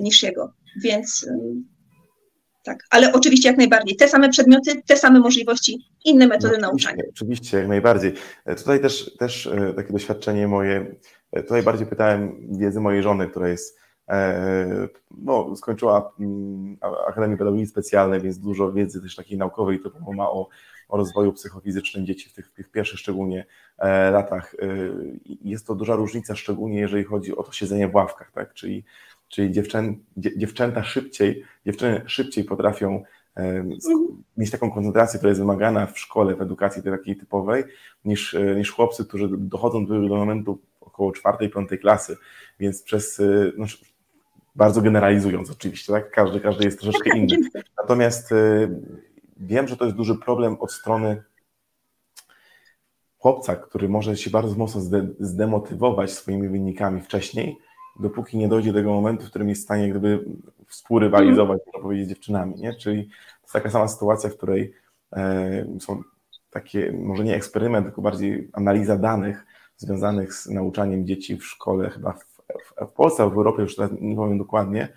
niż jego. Więc tak, ale oczywiście jak najbardziej. Te same przedmioty, te same możliwości, inne metody no, nauczania. Oczywiście, jak najbardziej. E, tutaj też, też e, takie doświadczenie moje, e, tutaj bardziej pytałem wiedzy mojej żony, która jest, no, skończyła mm, Akademię Pedagogiki Specjalnej, więc dużo wiedzy też takiej naukowej to ma o, o rozwoju psychofizycznym dzieci w tych, tych pierwszych szczególnie latach. Jest to duża różnica, szczególnie jeżeli chodzi o to siedzenie w ławkach, tak? czyli czyli dziewczę, dziewczęta szybciej, dziewczyny szybciej potrafią mieć taką koncentrację, która jest wymagana w szkole, w edukacji takiej typowej, niż, e, niż chłopcy, którzy dochodzą do, do momentu około czwartej, piątej klasy, więc przez, e, no, bardzo generalizując oczywiście, tak? Każdy, każdy jest troszeczkę tak, inny. Natomiast e, wiem, że to jest duży problem od strony chłopca, który może się bardzo mocno zdemotywować swoimi wynikami wcześniej, dopóki nie dojdzie do tego momentu, w którym jest w stanie gdyby współrywalizować, mm. można powiedzieć, dziewczynami, nie? Czyli to jest taka sama sytuacja, w której e, są takie, może nie eksperyment, tylko bardziej analiza danych związanych z nauczaniem dzieci w szkole, chyba w, w, w Polsce, w Europie, już teraz nie powiem dokładnie,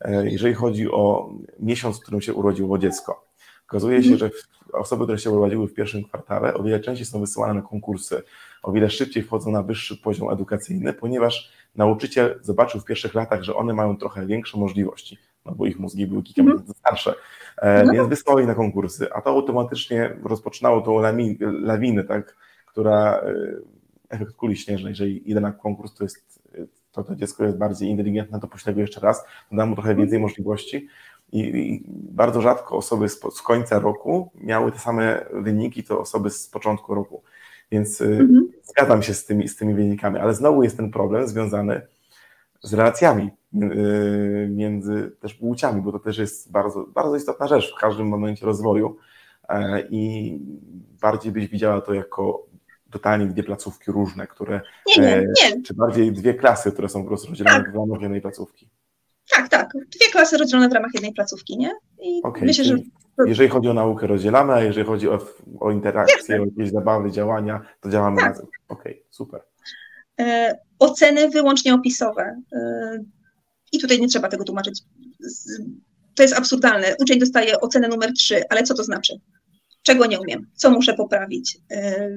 e, jeżeli chodzi o miesiąc, w którym się urodziło dziecko. Okazuje się, mhm. że osoby, które się urodziły w pierwszym kwartale, o wiele częściej są wysyłane na konkursy, o wiele szybciej wchodzą na wyższy poziom edukacyjny, ponieważ nauczyciel zobaczył w pierwszych latach, że one mają trochę większe możliwości no bo ich mózgi były kilka mm. starsze, e, no. więc wysłali na konkursy, a to automatycznie rozpoczynało tą lawinę, tak, która e, efekt kuli śnieżnej, jeżeli idę na konkurs, to jest to, to dziecko jest bardziej inteligentne, to poślę go jeszcze raz, dam mu trochę więcej możliwości, i, i bardzo rzadko osoby z, z, końca roku miały te same wyniki, to osoby z początku roku. Więc y, mhm. zgadzam się z tymi, z tymi wynikami, ale znowu jest ten problem związany z relacjami y, między też płciami, bo to też jest bardzo, bardzo istotna rzecz w każdym momencie rozwoju e, i bardziej byś widziała to jako totalnie dwie placówki różne, które. Nie, nie, e, nie. Czy bardziej dwie klasy, które są po prostu rozdzielone tak. w ramach jednej placówki. Tak, tak. Dwie klasy rozdzielone w ramach jednej placówki, nie? I okay, myślę, że. Jeżeli chodzi o naukę, rozdzielamy, a jeżeli chodzi o, o interakcję, o jakieś zabawy, działania, to działamy tak. razem. Okej, okay, super. E, oceny wyłącznie opisowe. E, I tutaj nie trzeba tego tłumaczyć. To jest absurdalne. Uczeń dostaje ocenę numer 3, ale co to znaczy? Czego nie umiem? Co muszę poprawić? E,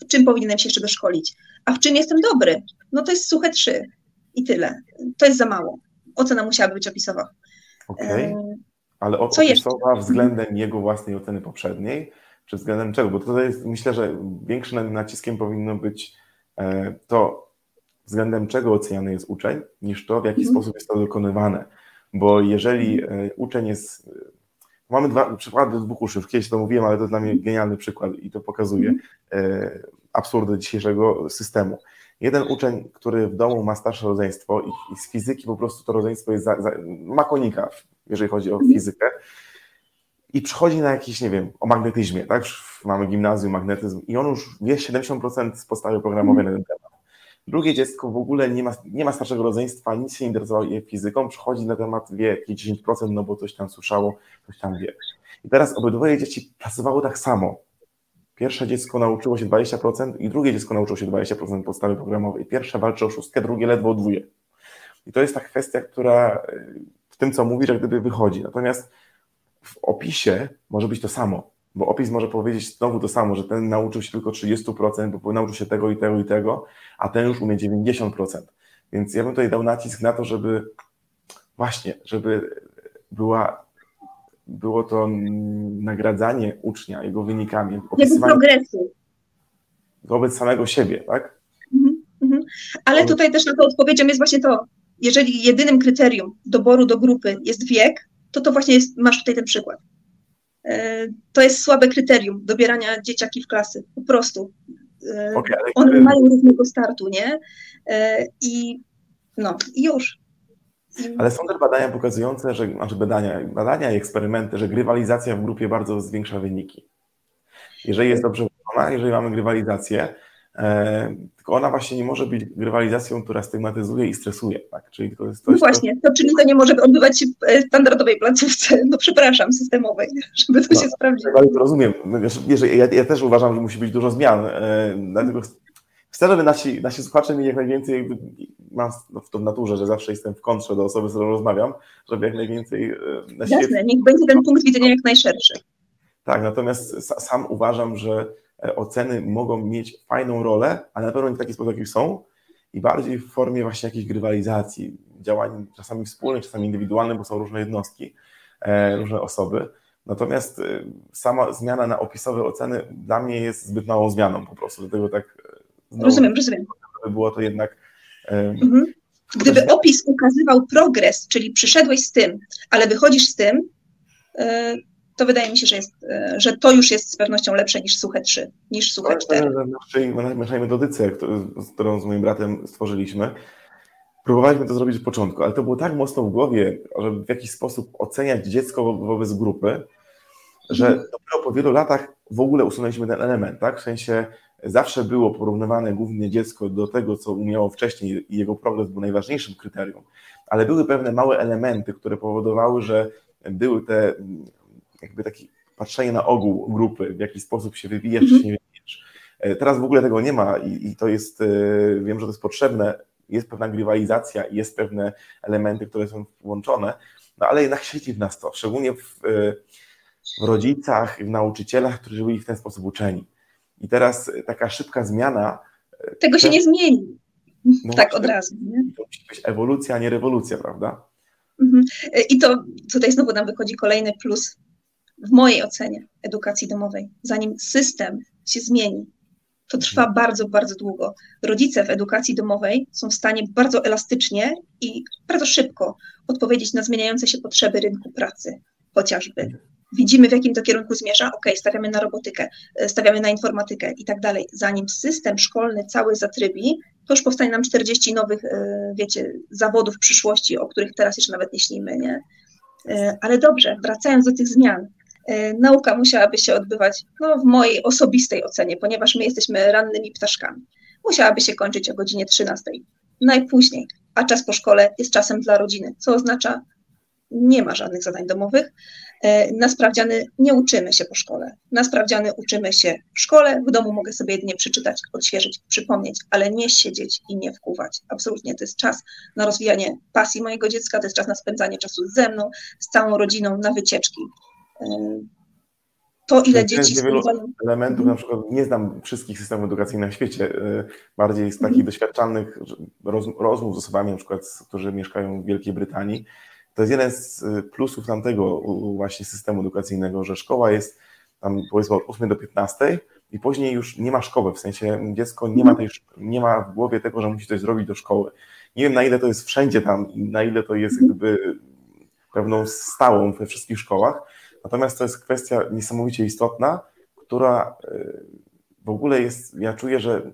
w czym powinienem się jeszcze doszkolić? A w czym jestem dobry? No to jest suche 3 i tyle. To jest za mało ocena musiałaby być opisowa. Okej, okay. ale Co opisowa jeszcze? względem jego własnej oceny poprzedniej, czy względem czego? Bo to jest, myślę, że większym naciskiem powinno być e, to, względem czego oceniany jest uczeń, niż to, w jaki mm. sposób jest to dokonywane. Bo jeżeli e, uczeń jest. Mamy dwa przykłady dwóch uszy. Kiedyś to mówiłem, ale to dla mnie genialny przykład i to pokazuje mm. absurdy dzisiejszego systemu. Jeden uczeń, który w domu ma starsze rodzeństwo i, i z fizyki po prostu to rodzeństwo jest za, za, ma konika, jeżeli chodzi o fizykę, i przychodzi na jakiś, nie wiem, o magnetyzmie, tak? Mamy gimnazjum, magnetyzm i on już wie 70% z podstawy programowej na ten temat. Drugie dziecko w ogóle nie ma, nie ma starszego rodzeństwa, nic się nie interesowało fizyką, przychodzi na temat, wie jakieś 10%, no bo coś tam słyszało, coś tam wie. I teraz obydwoje dzieci pracowały tak samo. Pierwsze dziecko nauczyło się 20% i drugie dziecko nauczyło się 20% podstawy programowej. Pierwsze walczy o szóstkę, drugie ledwo o dwóje. I to jest ta kwestia, która y, w tym, co mówisz, jak gdyby wychodzi. Natomiast w opisie może być to samo, bo opis może powiedzieć znowu to samo, że ten nauczył się tylko 30%, bo nauczył się tego i tego i tego, a ten już umie 90%. Więc ja bym tutaj dał nacisk na to, żeby właśnie, żeby była było to nagradzanie ucznia jego wynikami. Jego progresu. Wobec samego siebie, tak? Mhm, mhm. Ale tutaj też na to odpowiedzią jest właśnie to, jeżeli jedynym kryterium doboru do grupy jest wiek, to to właśnie jest, masz tutaj ten przykład. To jest słabe kryterium dobierania dzieciaki w klasy, po prostu. E, okay, One mają równego startu, nie? E, I no, i już. Ale są też badania pokazujące, że, znaczy badania, badania i eksperymenty, że grywalizacja w grupie bardzo zwiększa wyniki. Jeżeli jest dobrze wykonana, jeżeli mamy grywalizację, tylko ona właśnie nie może być grywalizacją, która stygmatyzuje i stresuje. Tak? Czyli to jest coś, no właśnie, to, czyli to nie może odbywać się w standardowej placówce, no przepraszam, systemowej, żeby to no, się sprawdziło. Rozumiem. Ja, ja, też uważam, że musi być dużo zmian, e, dlatego chcę, żeby nasi, nasi słuchacze mieli jak najwięcej, mam to w naturze, że zawsze jestem w kontrze do osoby, z którą rozmawiam, żeby jak najwięcej e, świecie... Jasne, niech będzie ten punkt widzenia jak najszerszy. Tak, natomiast sam uważam, że e, oceny mogą mieć fajną rolę, ale na pewno nie w taki sposób, jaki są i bardziej w formie właśnie jakiejś grywalizacji, działań czasami wspólnych, czasami indywidualnych, bo są różne jednostki, e, różne osoby. Natomiast sama zmiana na opisowe oceny dla mnie jest zbyt małą zmianą po prostu, dlatego tak Znowu, rozumiem, rozumiem. Było to jednak. Mhm. Gdyby opis ukazywał progres, czyli przyszedłeś z tym, ale wychodzisz z tym, e, to wydaje mi się, że, jest, e, że to już jest z pewnością lepsze niż suche 3, niż suche 4. W naszej metodyce, którą z moim bratem stworzyliśmy, próbowaliśmy to zrobić od początku, ale to było tak mocno w głowie, żeby w jakiś sposób oceniać dziecko wobec grupy, że mhm. dopiero po wielu latach w ogóle usunęliśmy ten element, tak? W sensie zawsze było porównywane głównie dziecko do tego, co umiało wcześniej i jego progres był najważniejszym kryterium, ale były pewne małe elementy, które powodowały, że były te jakby takie patrzenie na ogół grupy, w jaki sposób się wywijasz, mhm. czy nie wywijasz. E, teraz w ogóle tego nie ma i, i to jest, e, wiem, że to jest potrzebne, jest pewna grywalizacja jest pewne elementy, które są włączone, no ale jednak siedzi w nas to, szczególnie w, e, w rodzicach, w nauczycielach, którzy byli w ten sposób uczeni. I teraz taka szybka zmiana. Tego się nie zmieni. No tak od razu. Nie? To musi być ewolucja, a nie rewolucja, prawda? Mhm. I to tutaj znowu nam wychodzi kolejny plus w mojej ocenie edukacji domowej. Zanim system się zmieni, to trwa mhm. bardzo, bardzo długo. Rodzice w edukacji domowej są w stanie bardzo elastycznie i bardzo szybko odpowiedzieć na zmieniające się potrzeby rynku pracy, chociażby. Widzimy, w jakim to kierunku zmierza, ok, stawiamy na robotykę, e, stawiamy na informatykę i tak dalej. Zanim system szkolny cały zatrybi, to już powstanie nam 40 nowych, e, wiecie, zawodów przyszłości, o których teraz jeszcze nawet nie śnimy, nie? E, ale dobrze, wracając do tych zmian, nauka musiałaby się odbywać no, w mojej osobistej ocenie, ponieważ my jesteśmy rannymi ptaszkami. Musiałaby się kończyć o godzinie 13, najpóźniej, a czas po szkole jest czasem dla rodziny, co oznacza, nie ma żadnych zadań domowych. E, na sprawdziany nie uczymy się po szkole. Na sprawdziany uczymy się w szkole, w domu mogę sobie jedynie przeczytać, odświeżyć, przypomnieć, ale nie siedzieć i nie wkuwać. Absolutnie, to jest czas na rozwijanie pasji mojego dziecka, to jest czas na spędzanie czasu ze mną, z całą rodziną, na wycieczki to, ile dzieci spędzają... elementów, mhm. na przykład nie znam wszystkich systemów edukacyjnych na świecie, y, bardziej z takich mhm. doświadczalnych roz, rozmów z osobami, na przykład, którzy mieszkają w Wielkiej Brytanii. To jest jeden z y, plusów tamtego właśnie systemu edukacyjnego, że szkoła jest tam powiedzmy od 8 do 15 i później już nie ma szkoły, w sensie dziecko nie ma, mhm. tej, nie ma w głowie tego, że musi coś zrobić do szkoły. Nie wiem na ile to jest wszędzie tam i na ile to jest jakby pewną stałą we wszystkich szkołach, Natomiast to jest kwestia niesamowicie istotna, która y, w ogóle jest, ja czuję, że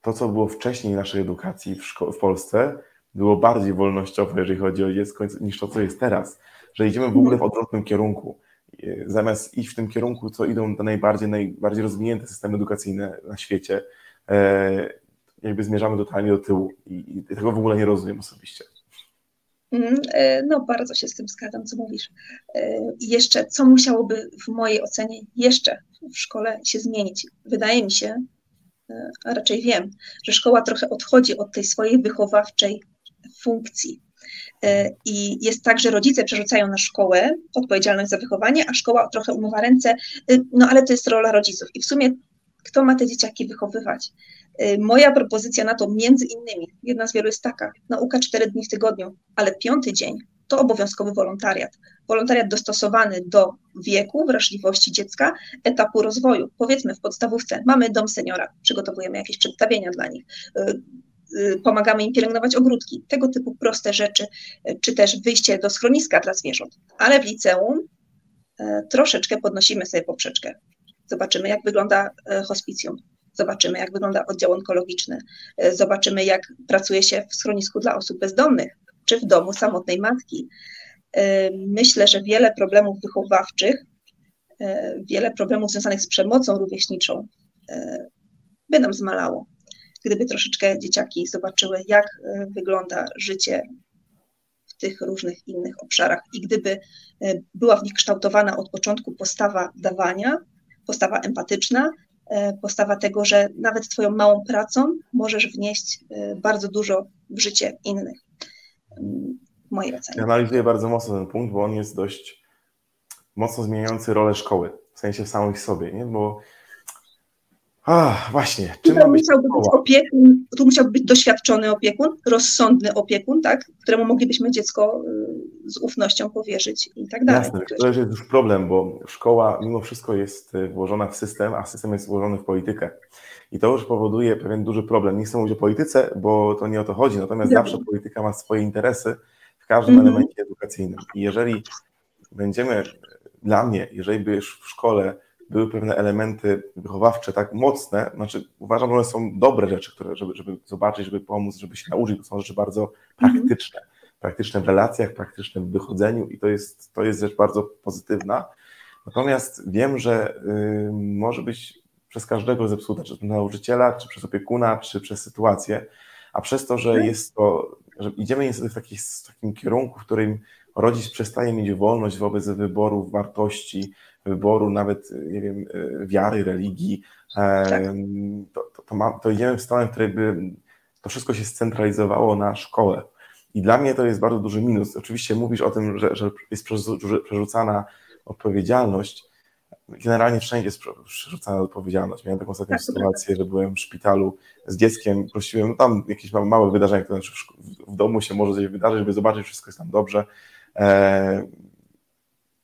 to, co było wcześniej naszej edukacji w, w Polsce, było bardziej wolnościowe, jeżeli chodzi o dziecko, niż to, co jest teraz. Że idziemy w ogóle w odwrotnym kierunku. Y, zamiast iść w tym kierunku, co idą te najbardziej, najbardziej rozwinięte systemy edukacyjne na świecie, e, jakby zmierzamy totalnie do tyłu i, i tego w ogóle nie rozumiem osobiście. Mhm, e, no, bardzo się z tym zgadzam, co mówisz. E, I jeszcze, co musiałoby w mojej ocenie jeszcze w szkole się zmienić? Wydaje mi się, e, a raczej wiem, że szkoła trochę odchodzi od tej swojej wychowawczej funkcji. I jest tak, że rodzice przerzucają na szkołę odpowiedzialność za wychowanie, a szkoła trochę umywa ręce, no ale to jest rola rodziców. I w sumie kto ma te dzieciaki wychowywać? Y, moja propozycja na to między innymi, jedna z wielu jest taka, nauka cztery dni w tygodniu, ale piąty dzień to obowiązkowy wolontariat. Wolontariat dostosowany do wieku, wrażliwości dziecka, etapu rozwoju. Powiedzmy w podstawówce mamy dom seniora, przygotowujemy jakieś przedstawienia dla nich, y, y, pomagamy im pielęgnować ogródki, tego typu proste rzeczy, czy też wyjście do schroniska dla zwierząt. Ale w liceum troszeczkę podnosimy sobie poprzeczkę. Zobaczymy, jak wygląda hospicjum, Zobaczymy, jak wygląda oddział onkologiczny, e, zobaczymy, jak pracuje się w schronisku dla osób bezdomnych, czy w domu samotnej matki. E, myślę, że wiele problemów wychowawczych, e, wiele problemów związanych z przemocą rówieśniczą by nam zmalało, gdyby troszeczkę dzieciaki zobaczyły, jak wygląda życie w tych różnych innych obszarach i gdyby była w nich kształtowana od początku postawa dawania, postawa empatyczna, E, postawa tego, że nawet Twoją małą pracą możesz wnieść e, bardzo dużo w życie innych. Mm, w mojej ocenie. Analizuję bardzo mocno ten punkt, bo on jest dość mocno zmieniający rolę szkoły, w sensie w samej sobie, nie? bo a, właśnie. Czym być musiałby być opiekun, tu musiałby być doświadczony opiekun, rozsądny opiekun, tak, któremu moglibyśmy dziecko y, z ufnością powierzyć i tak dalej. Jasne, to jest już problem, bo szkoła mimo wszystko jest y, włożona w system, a system jest włożony w politykę. I to już powoduje pewien duży problem. Nie chcę mówić o polityce, bo to nie o to chodzi, natomiast zawsze polityka ma swoje interesy w każdym mm -hmm. elemencie edukacyjnym. I jeżeli będziemy, dla mnie, jeżeli by już w szkole były pewne elementy wychowawcze tak mocne, znaczy uważam, że one są dobre rzeczy, które, żeby, żeby zobaczyć, żeby pomóc, żeby się nauczyć, to są rzeczy bardzo praktyczne, praktyczne w relacjach, praktyczne w wychodzeniu i to jest, to jest rzecz bardzo pozytywna. Natomiast wiem, że y, może być przez każdego zepsuta, czy przez nauczyciela, czy przez opiekuna, czy przez sytuację, a przez to, że jest to, że idziemy niestety w, taki, w takim kierunku, w którym rodzic przestaje mieć wolność wobec wyboru wartości, wyboru nawet, nie wiem, wiary, religii, tak. to, to, to, ma, to idziemy w stronę, w której by to wszystko się scentralizowało na szkołę. I dla mnie to jest bardzo duży minus. Oczywiście mówisz o tym, że, że jest przerzucana odpowiedzialność, generalnie wszędzie przerzucana odpowiedzialność. Miałem taką ostatnią tak, sytuację, że byłem w szpitalu z dzieckiem, prosiłem, no tam jakieś małe wydarzenie, to znaczy w domu się może coś wydarzyć, żeby zobaczyć, wszystko jest tam dobrze. E,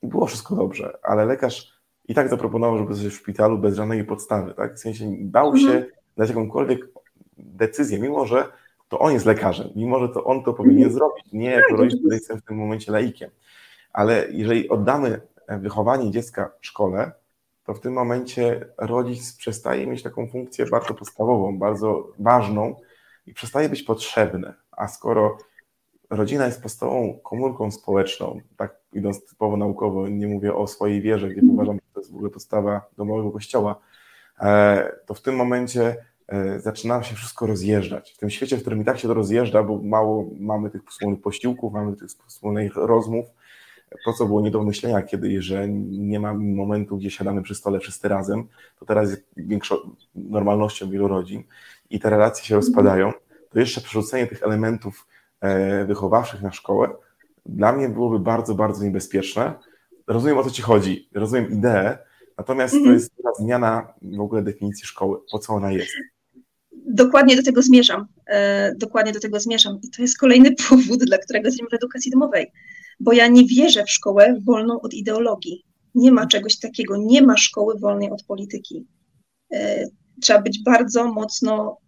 było wszystko dobrze, ale lekarz i tak zaproponował, żeby coś w szpitalu bez żadnej podstawy, tak? W sensie bał się mhm. dać jakąkolwiek decyzję, mimo że to on jest lekarzem, mimo że to on to powinien mhm. zrobić, nie jako tak, rodzic, który jestem w tym momencie laikiem. Ale jeżeli oddamy wychowanie dziecka w szkole, to w tym momencie rodzic przestaje mieć taką funkcję bardzo podstawową, bardzo ważną i przestaje być potrzebny. A skoro rodzina jest podstawową komórką społeczną, tak idąc typowo naukowo, nie mówię o swojej wierze, gdzie uważam, że to jest w ogóle podstawa domowego kościoła, e, to w tym momencie e, zaczyna się wszystko rozjeżdżać. W tym świecie, w którym i tak się to rozjeżdża, bo mało mamy tych wspólnych posiłków, mamy tych wspólnych rozmów, to, co było nie do myślenia kiedyś, że nie ma momentu, gdzie siadamy przy stole wszyscy razem, to teraz jest większo- normalnością wielu rodzin i te relacje się rozpadają, to jeszcze przerzucenie tych elementów wychowawczych na szkołę dla mnie byłoby bardzo, bardzo niebezpieczne. Rozumiem, o co Ci chodzi, rozumiem ideę, natomiast to jest zmiana w ogóle definicji szkoły, po co ona jest. Dokładnie do tego zmierzam. E, dokładnie do tego zmierzam. I to jest kolejny powód, dla którego jesteśmy w edukacji domowej bo ja nie wierzę w szkołę wolną od ideologii. Nie ma czegoś takiego, nie ma szkoły wolnej od polityki. E, trzeba być bardzo mocno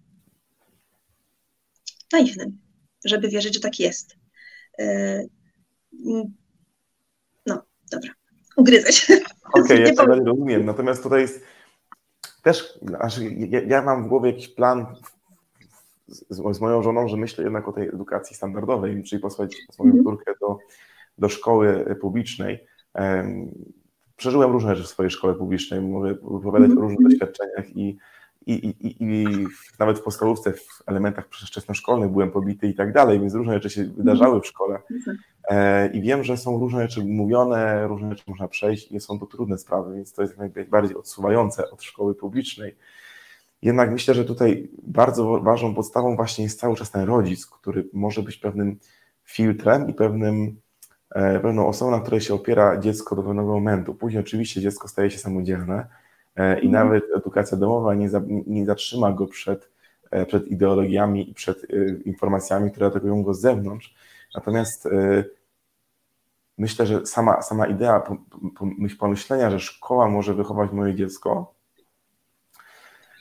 naiwnym, żeby wierzyć, że tak jest. E, no, dobra, ugryzę się. Okej, okay, ja cię rozumiem. Natomiast tutaj jest też, znaczy, ja, ja mam w głowie jakiś plan z, z, moją żoną, że myślę jednak o tej edukacji standardowej, czyli posłać swoją mm córkę do do szkoły publicznej. Przeżyłem różne rzeczy w swojej szkole publicznej, mogę opowiadać mm o różnych doświadczeniach i, i, i, i nawet w podstawówce, w elementach wczesnoszkolnych byłem pobity i tak dalej, więc różne rzeczy się wydarzały w szkole. Mhm. E, I wiem, że są różne rzeczy mówione, różne rzeczy można przejść i są to trudne sprawy, więc to jest najbardziej odsuwające od szkoły publicznej. Jednak myślę, że tutaj bardzo ważną podstawą właśnie jest cały czas ten rodzic, który może być pewnym filtrem i pewnym E, pewną osobą, na której się opiera dziecko do pewnego momentu. Później oczywiście dziecko staje się samodzielne i mhm. nawet edukacja domowa nie, za, nie zatrzyma go przed, e, przed ideologiami i przed informacjami, które atakują go z zewnątrz. Natomiast myślę, że sama, sama idea pomyślenia, że szkoła może wychować moje dziecko,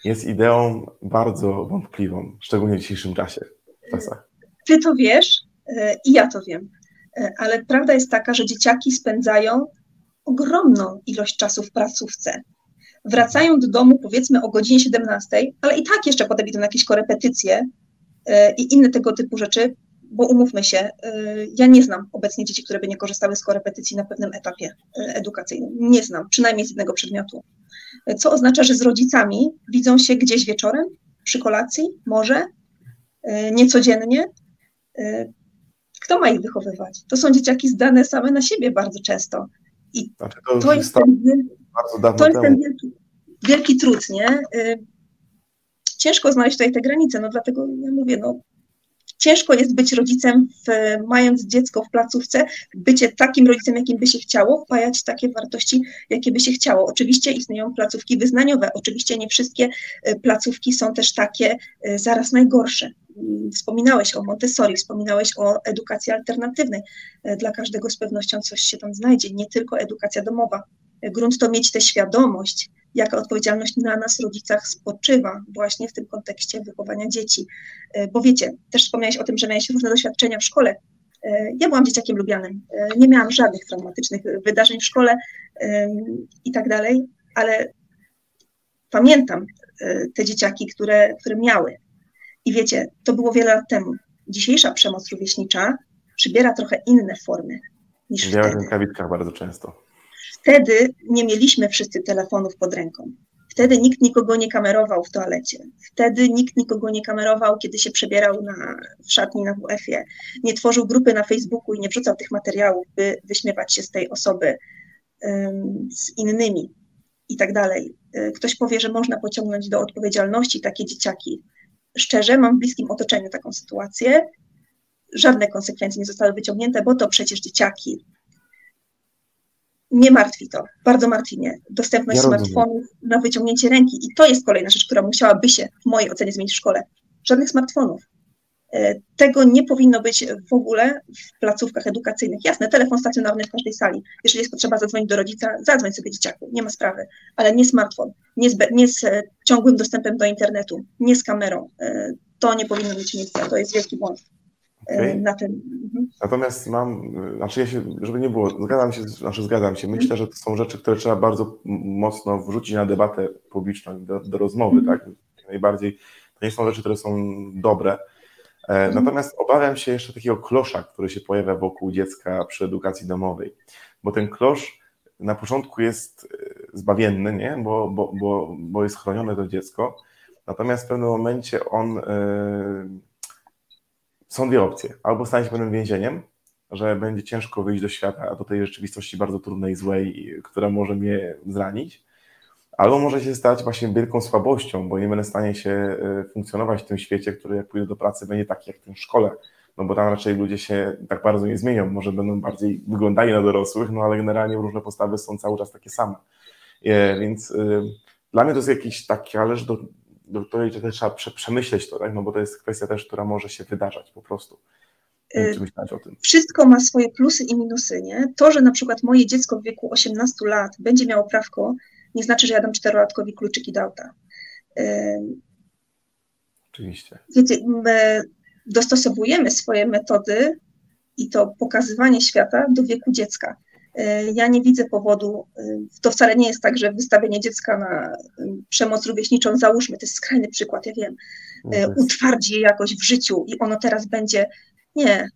jest ideą bardzo wątpliwą, szczególnie w dzisiejszym czasie, w czasach. Ty to wiesz i ja to wiem. E, ale prawda jest taka, że dzieciaki spędzają ogromną ilość czasu w placówce. Wracają do domu powiedzmy o godzinie 17, ale i tak jeszcze potem idą na jakieś korepetycje e, i inne tego typu rzeczy, bo umówmy się, e, ja nie znam obecnie dzieci, które by nie korzystały z korepetycji na pewnym etapie edukacyjnym. Nie znam, przynajmniej z jednego przedmiotu. Co oznacza, że z rodzicami widzą się gdzieś wieczorem, przy kolacji, może, niecodziennie, kto ma ich wychowywać? To są dzieciaki zdane same na siebie bardzo często. I to, to, jest ten, to jest ten wielki, wielki trud, nie? Y, ciężko znaleźć tutaj te granice, no dlatego ja mówię, no ciężko jest być rodzicem, w, mając dziecko w placówce, bycie takim rodzicem, jakim by się chciało, wpajać takie wartości, jakie by się chciało. Oczywiście istnieją placówki wyznaniowe, oczywiście nie wszystkie y, placówki są też takie y, zaraz najgorsze. Wspominałeś o Montessori, wspominałeś o edukacji alternatywnej. Dla każdego z pewnością coś się tam znajdzie, nie tylko edukacja domowa. E, grunt to mieć tę świadomość, jaka odpowiedzialność na nas, rodzicach, spoczywa właśnie w tym kontekście wychowania dzieci. E, bo wiecie, też wspomniałeś o tym, że miałeś różne doświadczenia w szkole. Ja byłam dzieciakiem lubianym, nie miałam żadnych traumatycznych wydarzeń w szkole i tak dalej, ale pamiętam te dzieciaki, które, które miały i wiecie, to było wiele lat temu. Dzisiejsza przemoc rówieśnicza przybiera trochę inne formy niż wtedy. w rękawiczkach bardzo często. Wtedy nie mieliśmy wszyscy telefonów pod ręką. Wtedy nikt nikogo nie kamerował w toalecie. Wtedy nikt nikogo nie kamerował, kiedy się przebierał na, w szatni na WF-ie. Nie tworzył grupy na Facebooku i nie wrzucał tych materiałów, by wyśmiewać się z tej osoby um, z innymi i tak dalej. E, ktoś powie, że można pociągnąć do odpowiedzialności takie dzieciaki szczerze, mam w bliskim otoczeniu taką sytuację. Żadne konsekwencje nie zostały wyciągnięte, bo to przecież dzieciaki. Nie martwi to, bardzo martwi mnie dostępność ja smartfonów na wyciągnięcie ręki i to jest kolejna rzecz, która musiałaby się w mojej ocenie zmienić w szkole. Żadnych smartfonów. E, tego nie powinno być w ogóle w placówkach edukacyjnych. Jasne, telefon stacjonarny w każdej sali. Jeżeli jest potrzeba zadzwonić do rodzica, zadzwoń sobie dzieciaku, nie ma sprawy, ale nie smartfon, nie z, nie z e, ciągłym dostępem do internetu, nie z kamerą. E, to nie powinno mieć miejsca, to jest wielki błąd. Okay. Na tym. Mhm. Natomiast mam, znaczy ja się, żeby nie było, zgadzam się, znaczy zgadzam się, myślę, że to są rzeczy, które trzeba bardzo mocno wrzucić na debatę publiczną, do, do rozmowy, mm. tak? Najbardziej, to nie są rzeczy, które są dobre, E, mhm. Natomiast obawiam się jeszcze takiego klosza, który się pojawia wokół dziecka przy edukacji domowej, bo ten klosz na początku jest e, zbawienny, nie? Bo, bo, bo, bo jest chronione to dziecko, natomiast w pewnym momencie on. Yy, są dwie opcje. Albo stanie się pewnym więzieniem, że będzie ciężko wyjść do świata, do tej rzeczywistości bardzo trudnej, złej, która może mnie zranić, albo może się stać właśnie wielką słabością, bo nie będę w stanie się e, funkcjonować w tym świecie, który jak pójdę do pracy będzie taki jak w tym szkole, no bo tam raczej ludzie się tak bardzo nie zmienią, może będą bardziej wyglądali na dorosłych, no ale generalnie różne postawy są cały czas takie same. E, więc e, dla mnie to jest jakiś taki, ależ do, do której też trzeba przemyśleć to, tak? no bo to jest kwestia też, która może się wydarzać po prostu. Wszystko ma swoje plusy i minusy, nie? To, że na przykład moje dziecko w wieku 18 lat będzie miało prawko nie znaczy, że ja dam czterolatkowi kluczyki do auta. Oczywiście. Wiecie, my dostosowujemy swoje metody i to pokazywanie świata do wieku dziecka. Ja nie widzę powodu, e, to wcale nie jest tak, że wystawienie dziecka na przemoc rówieśniczą, załóżmy, to jest skrajny przykład, ja wiem, no utwardzi je jakoś w życiu i ono teraz będzie. Nie,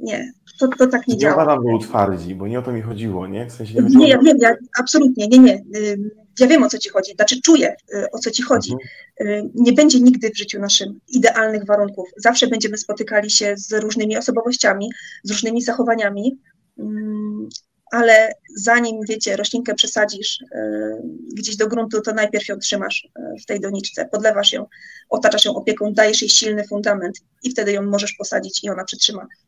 nie, to, to tak nie, nie działa. Nie uważam, że utwardzi, bo nie o to mi chodziło, nie? W sensie nie, nie ja wiem, ja, absolutnie, nie, nie. Ja wiem, o co ci chodzi, znaczy czuję, y, o co ci chodzi. Mhm. Nie będzie nigdy w życiu naszym idealnych warunków. Zawsze będziemy spotykali się z różnymi osobowościami, z różnymi zachowaniami, ale zanim, wiecie, roślinkę przesadzisz gdzieś do gruntu, to najpierw ją trzymasz w tej doniczce, podlewasz ją, otaczasz ją opieką, dajesz jej silny fundament i wtedy ją możesz posadzić i ona przetrzyma E,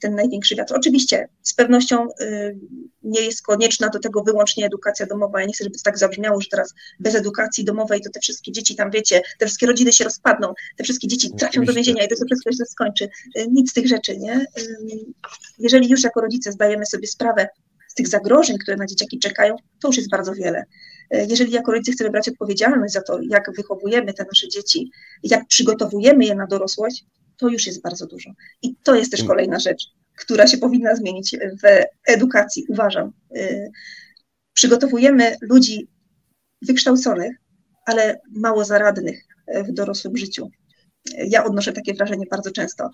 ten największy wiatr. Oczywiście z pewnością y, nie jest konieczna do tego wyłącznie edukacja domowa. Ja nie chcę, żeby to tak zabrzmiało, że teraz bez edukacji domowej to te wszystkie dzieci tam, wiecie, te wszystkie rodziny się rozpadną, te wszystkie dzieci trafią do więzienia i to wszystko się skończy. Y, nic z tych rzeczy, nie? Jeżeli już jako rodzice zdajemy sobie sprawę z tych zagrożeń, które na dzieciaki czekają, to już jest bardzo wiele. Jeżeli jako rodzice chcemy brać odpowiedzialność za to, jak wychowujemy te nasze dzieci, jak przygotowujemy je na dorosłość, to już jest bardzo dużo. I to jest też mm. kolejna rzecz, która się powinna zmienić w edukacji, uważam. Y, przygotowujemy ludzi wykształconych, ale mało zaradnych w dorosłym życiu. Ja odnoszę takie wrażenie bardzo często.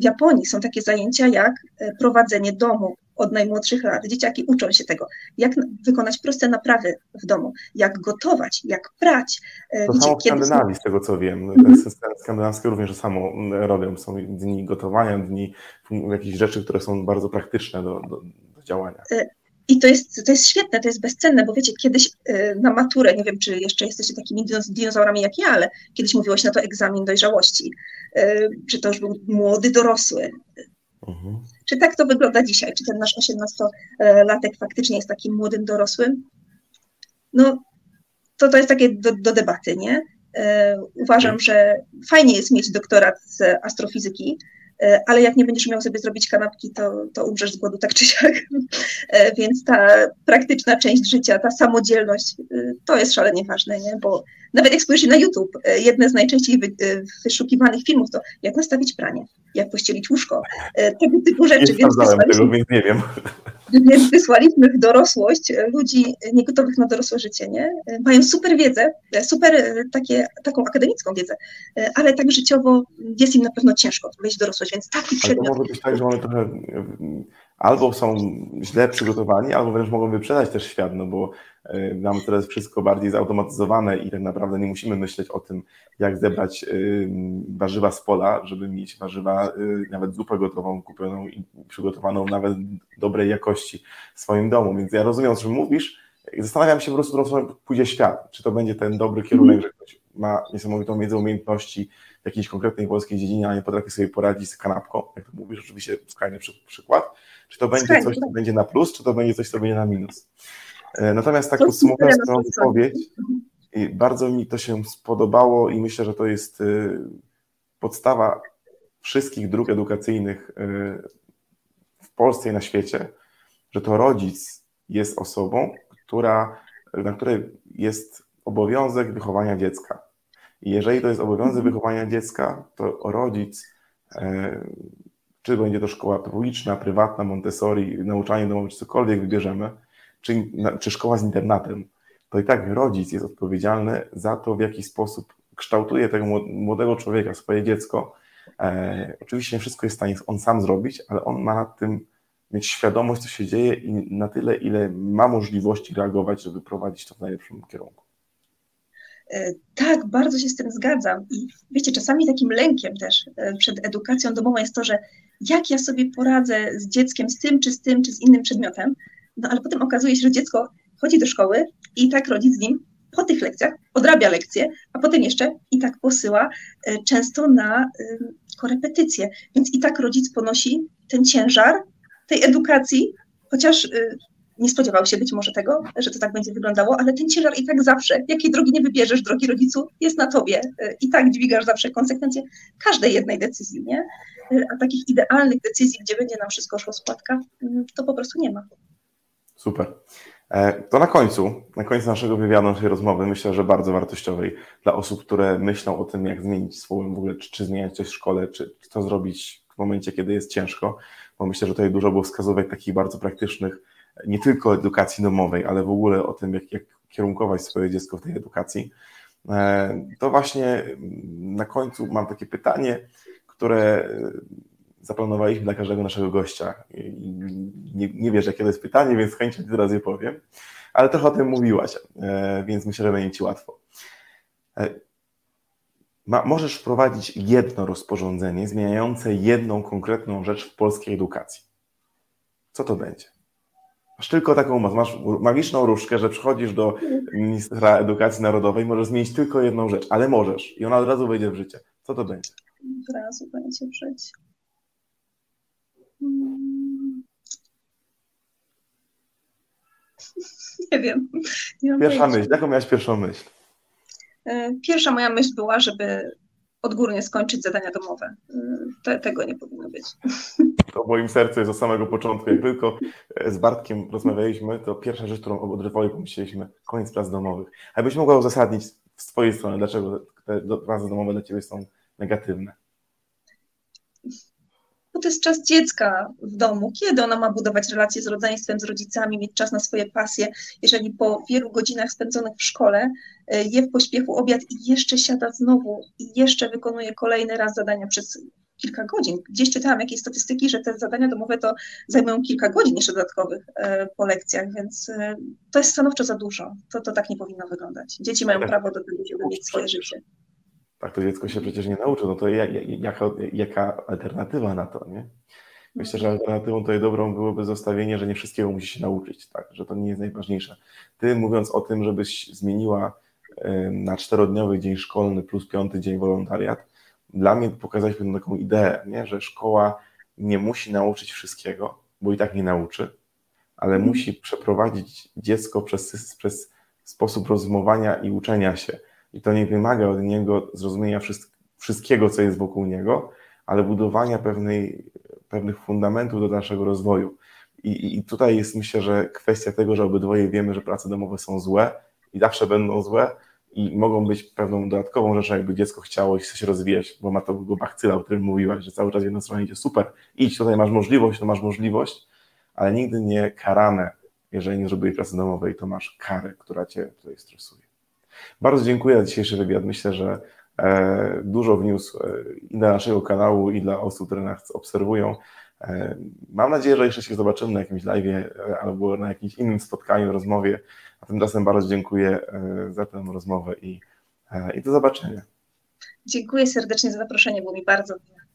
W Japonii są takie zajęcia jak prowadzenie domu od najmłodszych lat. Dzieciaki uczą się tego, jak wykonać proste naprawy w domu, jak gotować, jak prać. E, to Wiecie, samo w Skandynawii, z tego co wiem. Mm -hmm. skandynawskie również to samo robią. Są dni gotowania, dni jakichś rzeczy, które są bardzo praktyczne do, do, do działania. E, I to jest, to jest świetne, to jest bezcenne, bo wiecie, kiedyś e, na maturę, nie wiem, czy jeszcze jesteście takimi dinozaurami jak ja, ale kiedyś mówiło się na to egzamin dojrzałości, że to już był młody, dorosły. Mhm. Czy tak to wygląda dzisiaj? Czy ten nasz 18-latek faktycznie jest takim młodym dorosłym? No, to, to jest takie do, do debaty, nie? E, uważam, że fajnie jest mieć doktorat z astrofizyki, ale jak nie będziesz miał sobie zrobić kanapki, to, to umrzesz z głodu tak czy siak. E, więc ta praktyczna część życia, ta samodzielność, e, to jest szalenie ważne, nie? bo nawet jak spojrzysz na YouTube, jedne z najczęściej wyszukiwanych filmów to jak nastawić pranie, jak pościelić łóżko, tego typu rzeczy. Nie więc tego, więc nie wiem. Więc wysłaliśmy w dorosłość ludzi niegotowych na dorosłe życie, nie? Mają super wiedzę, super takie, taką akademicką wiedzę, ale tak życiowo jest im na pewno ciężko wejść w dorosłość, więc taki przedmiot... to może być tak, że one trochę albo są źle przygotowani, albo wręcz mogą wyprzedać też świat, no bo mamy teraz wszystko bardziej zautomatyzowane i tak naprawdę nie musimy myśleć o tym, jak zebrać y, warzywa z pola, żeby mieć warzywa, y, nawet zupę gotową, kupioną i przygotowaną nawet dobrej jakości w swoim domu. Więc ja rozumiem, o czym mówisz, zastanawiam się po prostu, co pójdzie świat. Czy to będzie ten dobry kierunek, mm. że ktoś ma niesamowitą wiedzę, umiejętności w jakiejś konkretnej polskiej dziedzinie, a nie potrafi sobie poradzić z kanapką, jak to mówisz, oczywiście skrajny przykład. Czy to będzie coś, co będzie na plus, czy to będzie coś, co będzie na minus. E, natomiast tak podsumowując tę wypowiedź, i bardzo mi to się spodobało i myślę, że to jest y, podstawa wszystkich dróg edukacyjnych y, w Polsce i na świecie, że to rodzic jest osobą, która, na której jest obowiązek wychowania dziecka. I jeżeli to jest obowiązek mhm. wychowania dziecka, to rodzic, e, czy będzie to szkoła publiczna, prywatna, Montessori, nauczanie domowe, czy cokolwiek wybierzemy, czy, czy szkoła z internatem, to i tak rodzic jest odpowiedzialny za to, w jaki sposób kształtuje tego młodego człowieka, swoje dziecko. E, oczywiście nie wszystko jest w stanie on sam zrobić, ale on ma nad tym mieć świadomość, co się dzieje i na tyle, ile ma możliwości reagować, żeby prowadzić to w najlepszym kierunku. E, tak, bardzo się z tym zgadzam. I wiecie, czasami takim lękiem też e, przed edukacją domową jest to, że jak ja sobie poradzę z dzieckiem, z tym, czy z tym, czy z innym przedmiotem, no ale potem okazuje się, że dziecko chodzi do szkoły i tak rodzic z nim po tych lekcjach odrabia lekcje, a potem jeszcze i tak posyła e, często na korepetycje. Więc i tak rodzic ponosi ten ciężar tej edukacji, chociaż nie spodziewał się być może tego, że to tak będzie wyglądało, ale ten ciężar i tak zawsze, jakiej drogi nie wybierzesz, drogi rodzicu, jest na tobie. I tak dźwigasz zawsze konsekwencje każdej jednej decyzji, nie? A takich idealnych decyzji, gdzie będzie nam wszystko szło z płatka, to po prostu nie ma. Super. E, to na końcu, na końcu naszego wywiadu, naszej rozmowy, myślę, że bardzo wartościowej dla osób, które myślą o tym, jak zmienić swoją w ogóle, czy, czy zmieniać coś w szkole, czy, to zrobić w momencie, kiedy jest ciężko, bo myślę, że tutaj dużo było wskazówek takich bardzo praktycznych, nie tylko edukacji domowej, ale w ogóle o tym, jak, jak kierunkować swoje dziecko w tej edukacji. E, to właśnie na końcu mam takie pytanie, które zaplanowaliśmy dla każdego naszego gościa. Nie, nie wiesz, jakie to jest pytanie, więc chętnie teraz je powiem, ale trochę o tym mówiłaś, e, więc myślę, że będzie Ci łatwo. E, ma, możesz wprowadzić jedno rozporządzenie zmieniające jedną konkretną rzecz w polskiej edukacji. Co to będzie? Masz tylko taką moc, masz magiczną różdżkę, że przychodzisz do ministra edukacji narodowej, możesz zmienić tylko jedną rzecz, ale możesz i ona od razu wejdzie w życie. Co to będzie? Od razu będzie w życie. Hmm. Nie wiem. Nie Pierwsza myśl. Jaką miałaś pierwszą myśl? E, pierwsza moja myśl była, żeby odgórnie skończyć zadania domowe. Te, tego nie powinno być. To w moim sercu jest od samego początku. Jak tylko z Bartkiem rozmawialiśmy, to pierwsza rzecz, którą odrywali, pomyśleliśmy, koniec prac domowych. A byś mogła uzasadnić z Twojej strony, dlaczego te prace domowe dla Ciebie są negatywne? bo to jest czas dziecka w domu, kiedy ona ma budować relacje z rodzeństwem, z rodzicami, mieć czas na swoje pasje, jeżeli po wielu godzinach spędzonych w szkole e, je w pośpiechu obiad i jeszcze siada znowu i jeszcze wykonuje kolejny raz zadania przez kilka godzin. Gdzieś czytałam jakieś statystyki, że te zadania domowe to zajmują kilka godzin jeszcze dodatkowych e, po lekcjach, więc e, to jest stanowczo za dużo. To, to tak nie powinno wyglądać. Dzieci mają prawo do tego, żeby mieć swoje życie tak to dziecko się przecież nie nauczy, no to jaka, jaka alternatywa na to, nie? Myślę, że alternatywą tutaj dobrą byłoby zostawienie, że nie wszystkiego musi się nauczyć, tak, że to nie jest najważniejsze. Ty mówiąc o tym, żebyś zmieniła na czterodniowy dzień szkolny plus piąty dzień wolontariat, dla mnie pokazałeś pewną taką ideę, nie? że szkoła nie musi nauczyć wszystkiego, bo i tak nie nauczy, ale mm. musi przeprowadzić dziecko przez, przez sposób rozumowania i uczenia się i to nie wymaga od niego zrozumienia wszystkiego, co jest wokół niego, ale budowania pewnej, pewnych fundamentów do naszego rozwoju. I, I tutaj jest myślę, że kwestia tego, że obydwoje wiemy, że prace domowe są złe i zawsze będą złe i mogą być pewną dodatkową rzeczą, jakby dziecko chciało i chce się rozwijać, bo ma to go bachcyla, o którym mówiłaś, że cały czas jedna strona idzie super, idź, tutaj masz możliwość, to masz możliwość, ale nigdy nie karane, jeżeli nie zrobiłeś pracy domowej, to masz karę, która cię tutaj stresuje. Bardzo dziękuję za dzisiejszy wywiad. Myślę, że e, dużo wniósł e, i dla naszego kanału, i dla osób, które nas obserwują. E, mam nadzieję, że jeszcze się zobaczymy na jakimś live albo na jakimś innym spotkaniu, rozmowie. A tymczasem bardzo dziękuję za tę rozmowę i, i do zobaczenia. Dziękuję serdecznie za zaproszenie, było mi bardzo miło.